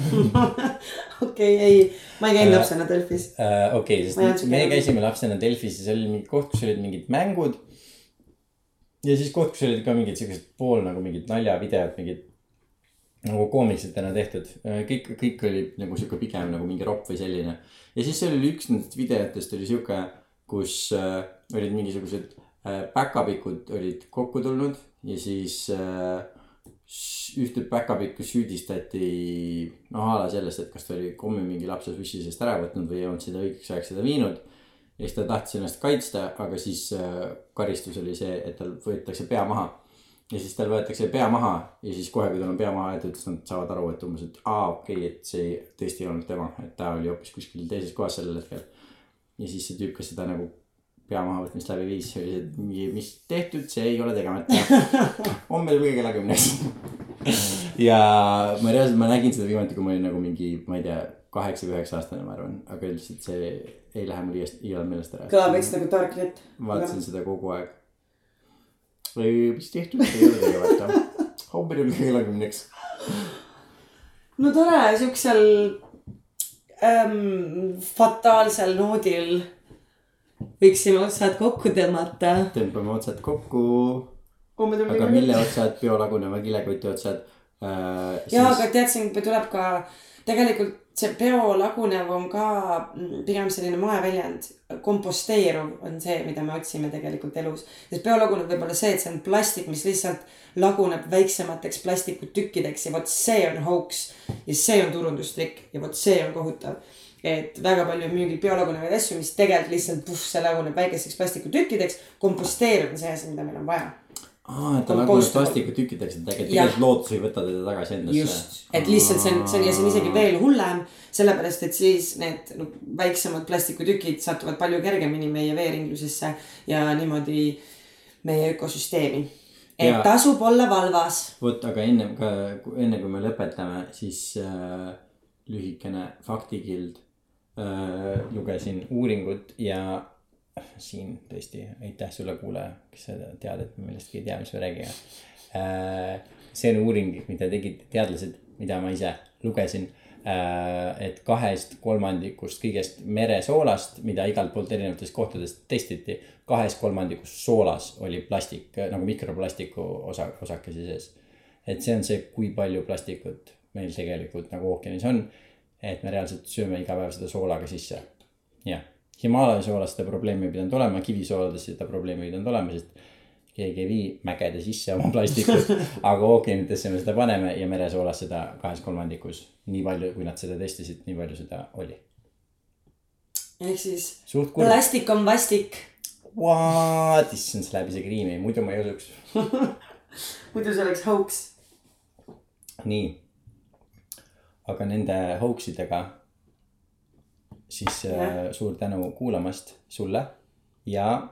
okei, ei, ma ei käinud Äh, lapsena Delfis. uh,. okei okay,, sest me käisime lapsena Delfis ja seal oli mingi koht, kus olid mingid mängud. ja siis koht, kus olid ka mingid siuksed pool nagu mingid naljavideod, mingid nagu koomiksetena tehtud. kõik, kõik oli nagu sihuke pigem nagu mingi ropp või selline. Ja siis oli üks nendest videotest oli sihuke, kus äh, olid mingisugused äh, päkapikud olid kokku tulnud ja siis äh, ühte päkapikku süüdistati noh a la sellest, et kas ta oli kommi mingi lapse sussi seest ära võtnud või ei olnud seda õigeks ajaks seda viinud. ja siis ta tahtis ennast kaitsta, aga siis äh, karistus oli see, et tal võetakse pea maha. Ja siis tal võetakse pea maha ja siis kohe, kui tal on pea maha jäetud, siis nad saavad aru, et umbes, et aa okei okay,, et see tõesti ei olnud tema, et ta oli hoopis kuskil teises kohas sellel hetkel. ja siis see tüüp, kes seda nagu pea mahavõtmist läbi viis, oli see, et mis tehtud, see ei ole tegemata. homme tulge kella kümneks. ja ma reaalselt, ma nägin seda viimati, kui ma olin nagu mingi, ma ei tea, kaheksa või üheksa aastane, ma arvan, aga lihtsalt see ei lähe mul iial, meelest ära. kõlab veits nagu Dark Net. vaatasin seda kogu aeg. Või mis tehtud, ei ole tegemata. homme tulge kella kümneks. no tore, siuksel ähm, fataalsel noodil võiksime otsad kokku tõmmata. tõmbame otsad kokku, tulge aga mille otsad, biolaguneva kilekoti otsad äh,. jaa, aga tead, siin tuleb ka tegelikult see biolagunev on ka mm, pigem selline moeväljend. komposteeruv on see, mida me otsime tegelikult elus. sest biolagunev võib olla see, et see on plastik, mis lihtsalt laguneb väiksemateks plastikutükkideks ja vot see on hoogs ja see on turundustrikk ja vot see on kohutav et väga palju on müügil biolagunevaid asju, mis tegelikult lihtsalt puh, see laguneb väikesteks plastikutükkideks. komposteerub on see asi, mida meil on vaja. aa, et ta laguneb Compostable. plastikutükkideks, et tegelikult Jah. tegelikult lootus ei võta teda tagasi endasse. just, et lihtsalt see on, see on ja see on isegi veel hullem, sellepärast et siis need no, väiksemad plastikutükid satuvad palju kergemini meie veeringlusesse ja niimoodi meie ökosüsteemi. et Ja- tasub olla valvas. vot, aga ennem ka, enne kui me lõpetame, siis äh, lühikene faktikild äh,. lugesin uuringut ja siin tõesti aitäh sulle, kuulaja, kes sa tead, et me millestki ei tea, mis me räägime äh,. see on uuring, mida tegid teadlased, mida ma ise lugesin äh,. et kahest kolmandikust kõigest meresoolast, mida igalt poolt erinevatest kohtadest testiti, kahes kolmandikus soolas oli plastik nagu mikroplastiku osa, osakesi sees. et see on see, kui palju plastikut meil tegelikult nagu ookeanis on. et me reaalselt sööme iga päev seda soolaga sisse. jah, Himaalaya soolas seda probleemi ei pidanud olema, kivisoolades seda probleemi ei pidanud olema, sest keegi ei vii mägede sisse oma plastikut, aga ookeanidesse me seda paneme ja meresoolas seda kahes kolmandikus. nii palju, kui nad seda testisid, nii palju seda oli. ehk siis plastik on vastik. What, issand, see läheb isegi riimi, muidu ma ei usuks. muidu see oleks hoogs. nii. aga nende hoaxidega siis äh, suur tänu kuulamast sulle ja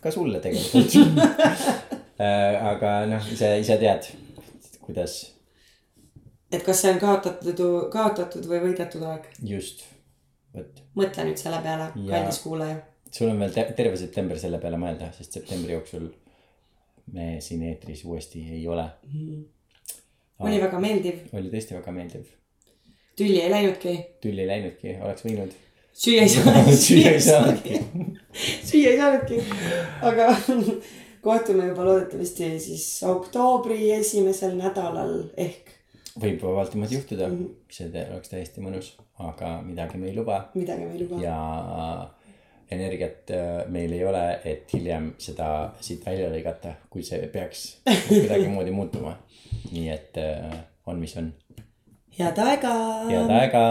ka sulle tegelikult äh,. aga noh, ise, ise tead, kuidas et kas see on kaotatud, kaotatud või võidetud aeg. just, vot. mõtle nüüd selle peale, Ja- kallis kuulaja. sul on veel te terve september selle peale mõelda, sest septembri jooksul me siin eetris uuesti ei ole. oli väga meeldiv, oli tõesti väga meeldiv. Tülli ei läinudki, tülli ei läinudki, oleks võinud. süüa ei saanud. süüa ei saanudki. süüa ei saanudki, aga kohtume juba loodetavasti siis oktoobri esimesel nädalal ehk võib vabalt niimoodi juhtuda, see te- oleks täiesti mõnus, aga midagi me ei luba midagi me ei luba. ja energiat äh, meil ei ole, et hiljem seda siit välja lõigata, kui see peaks kuidagimoodi muutuma. nii et äh, on, mis on. Head aega. head aega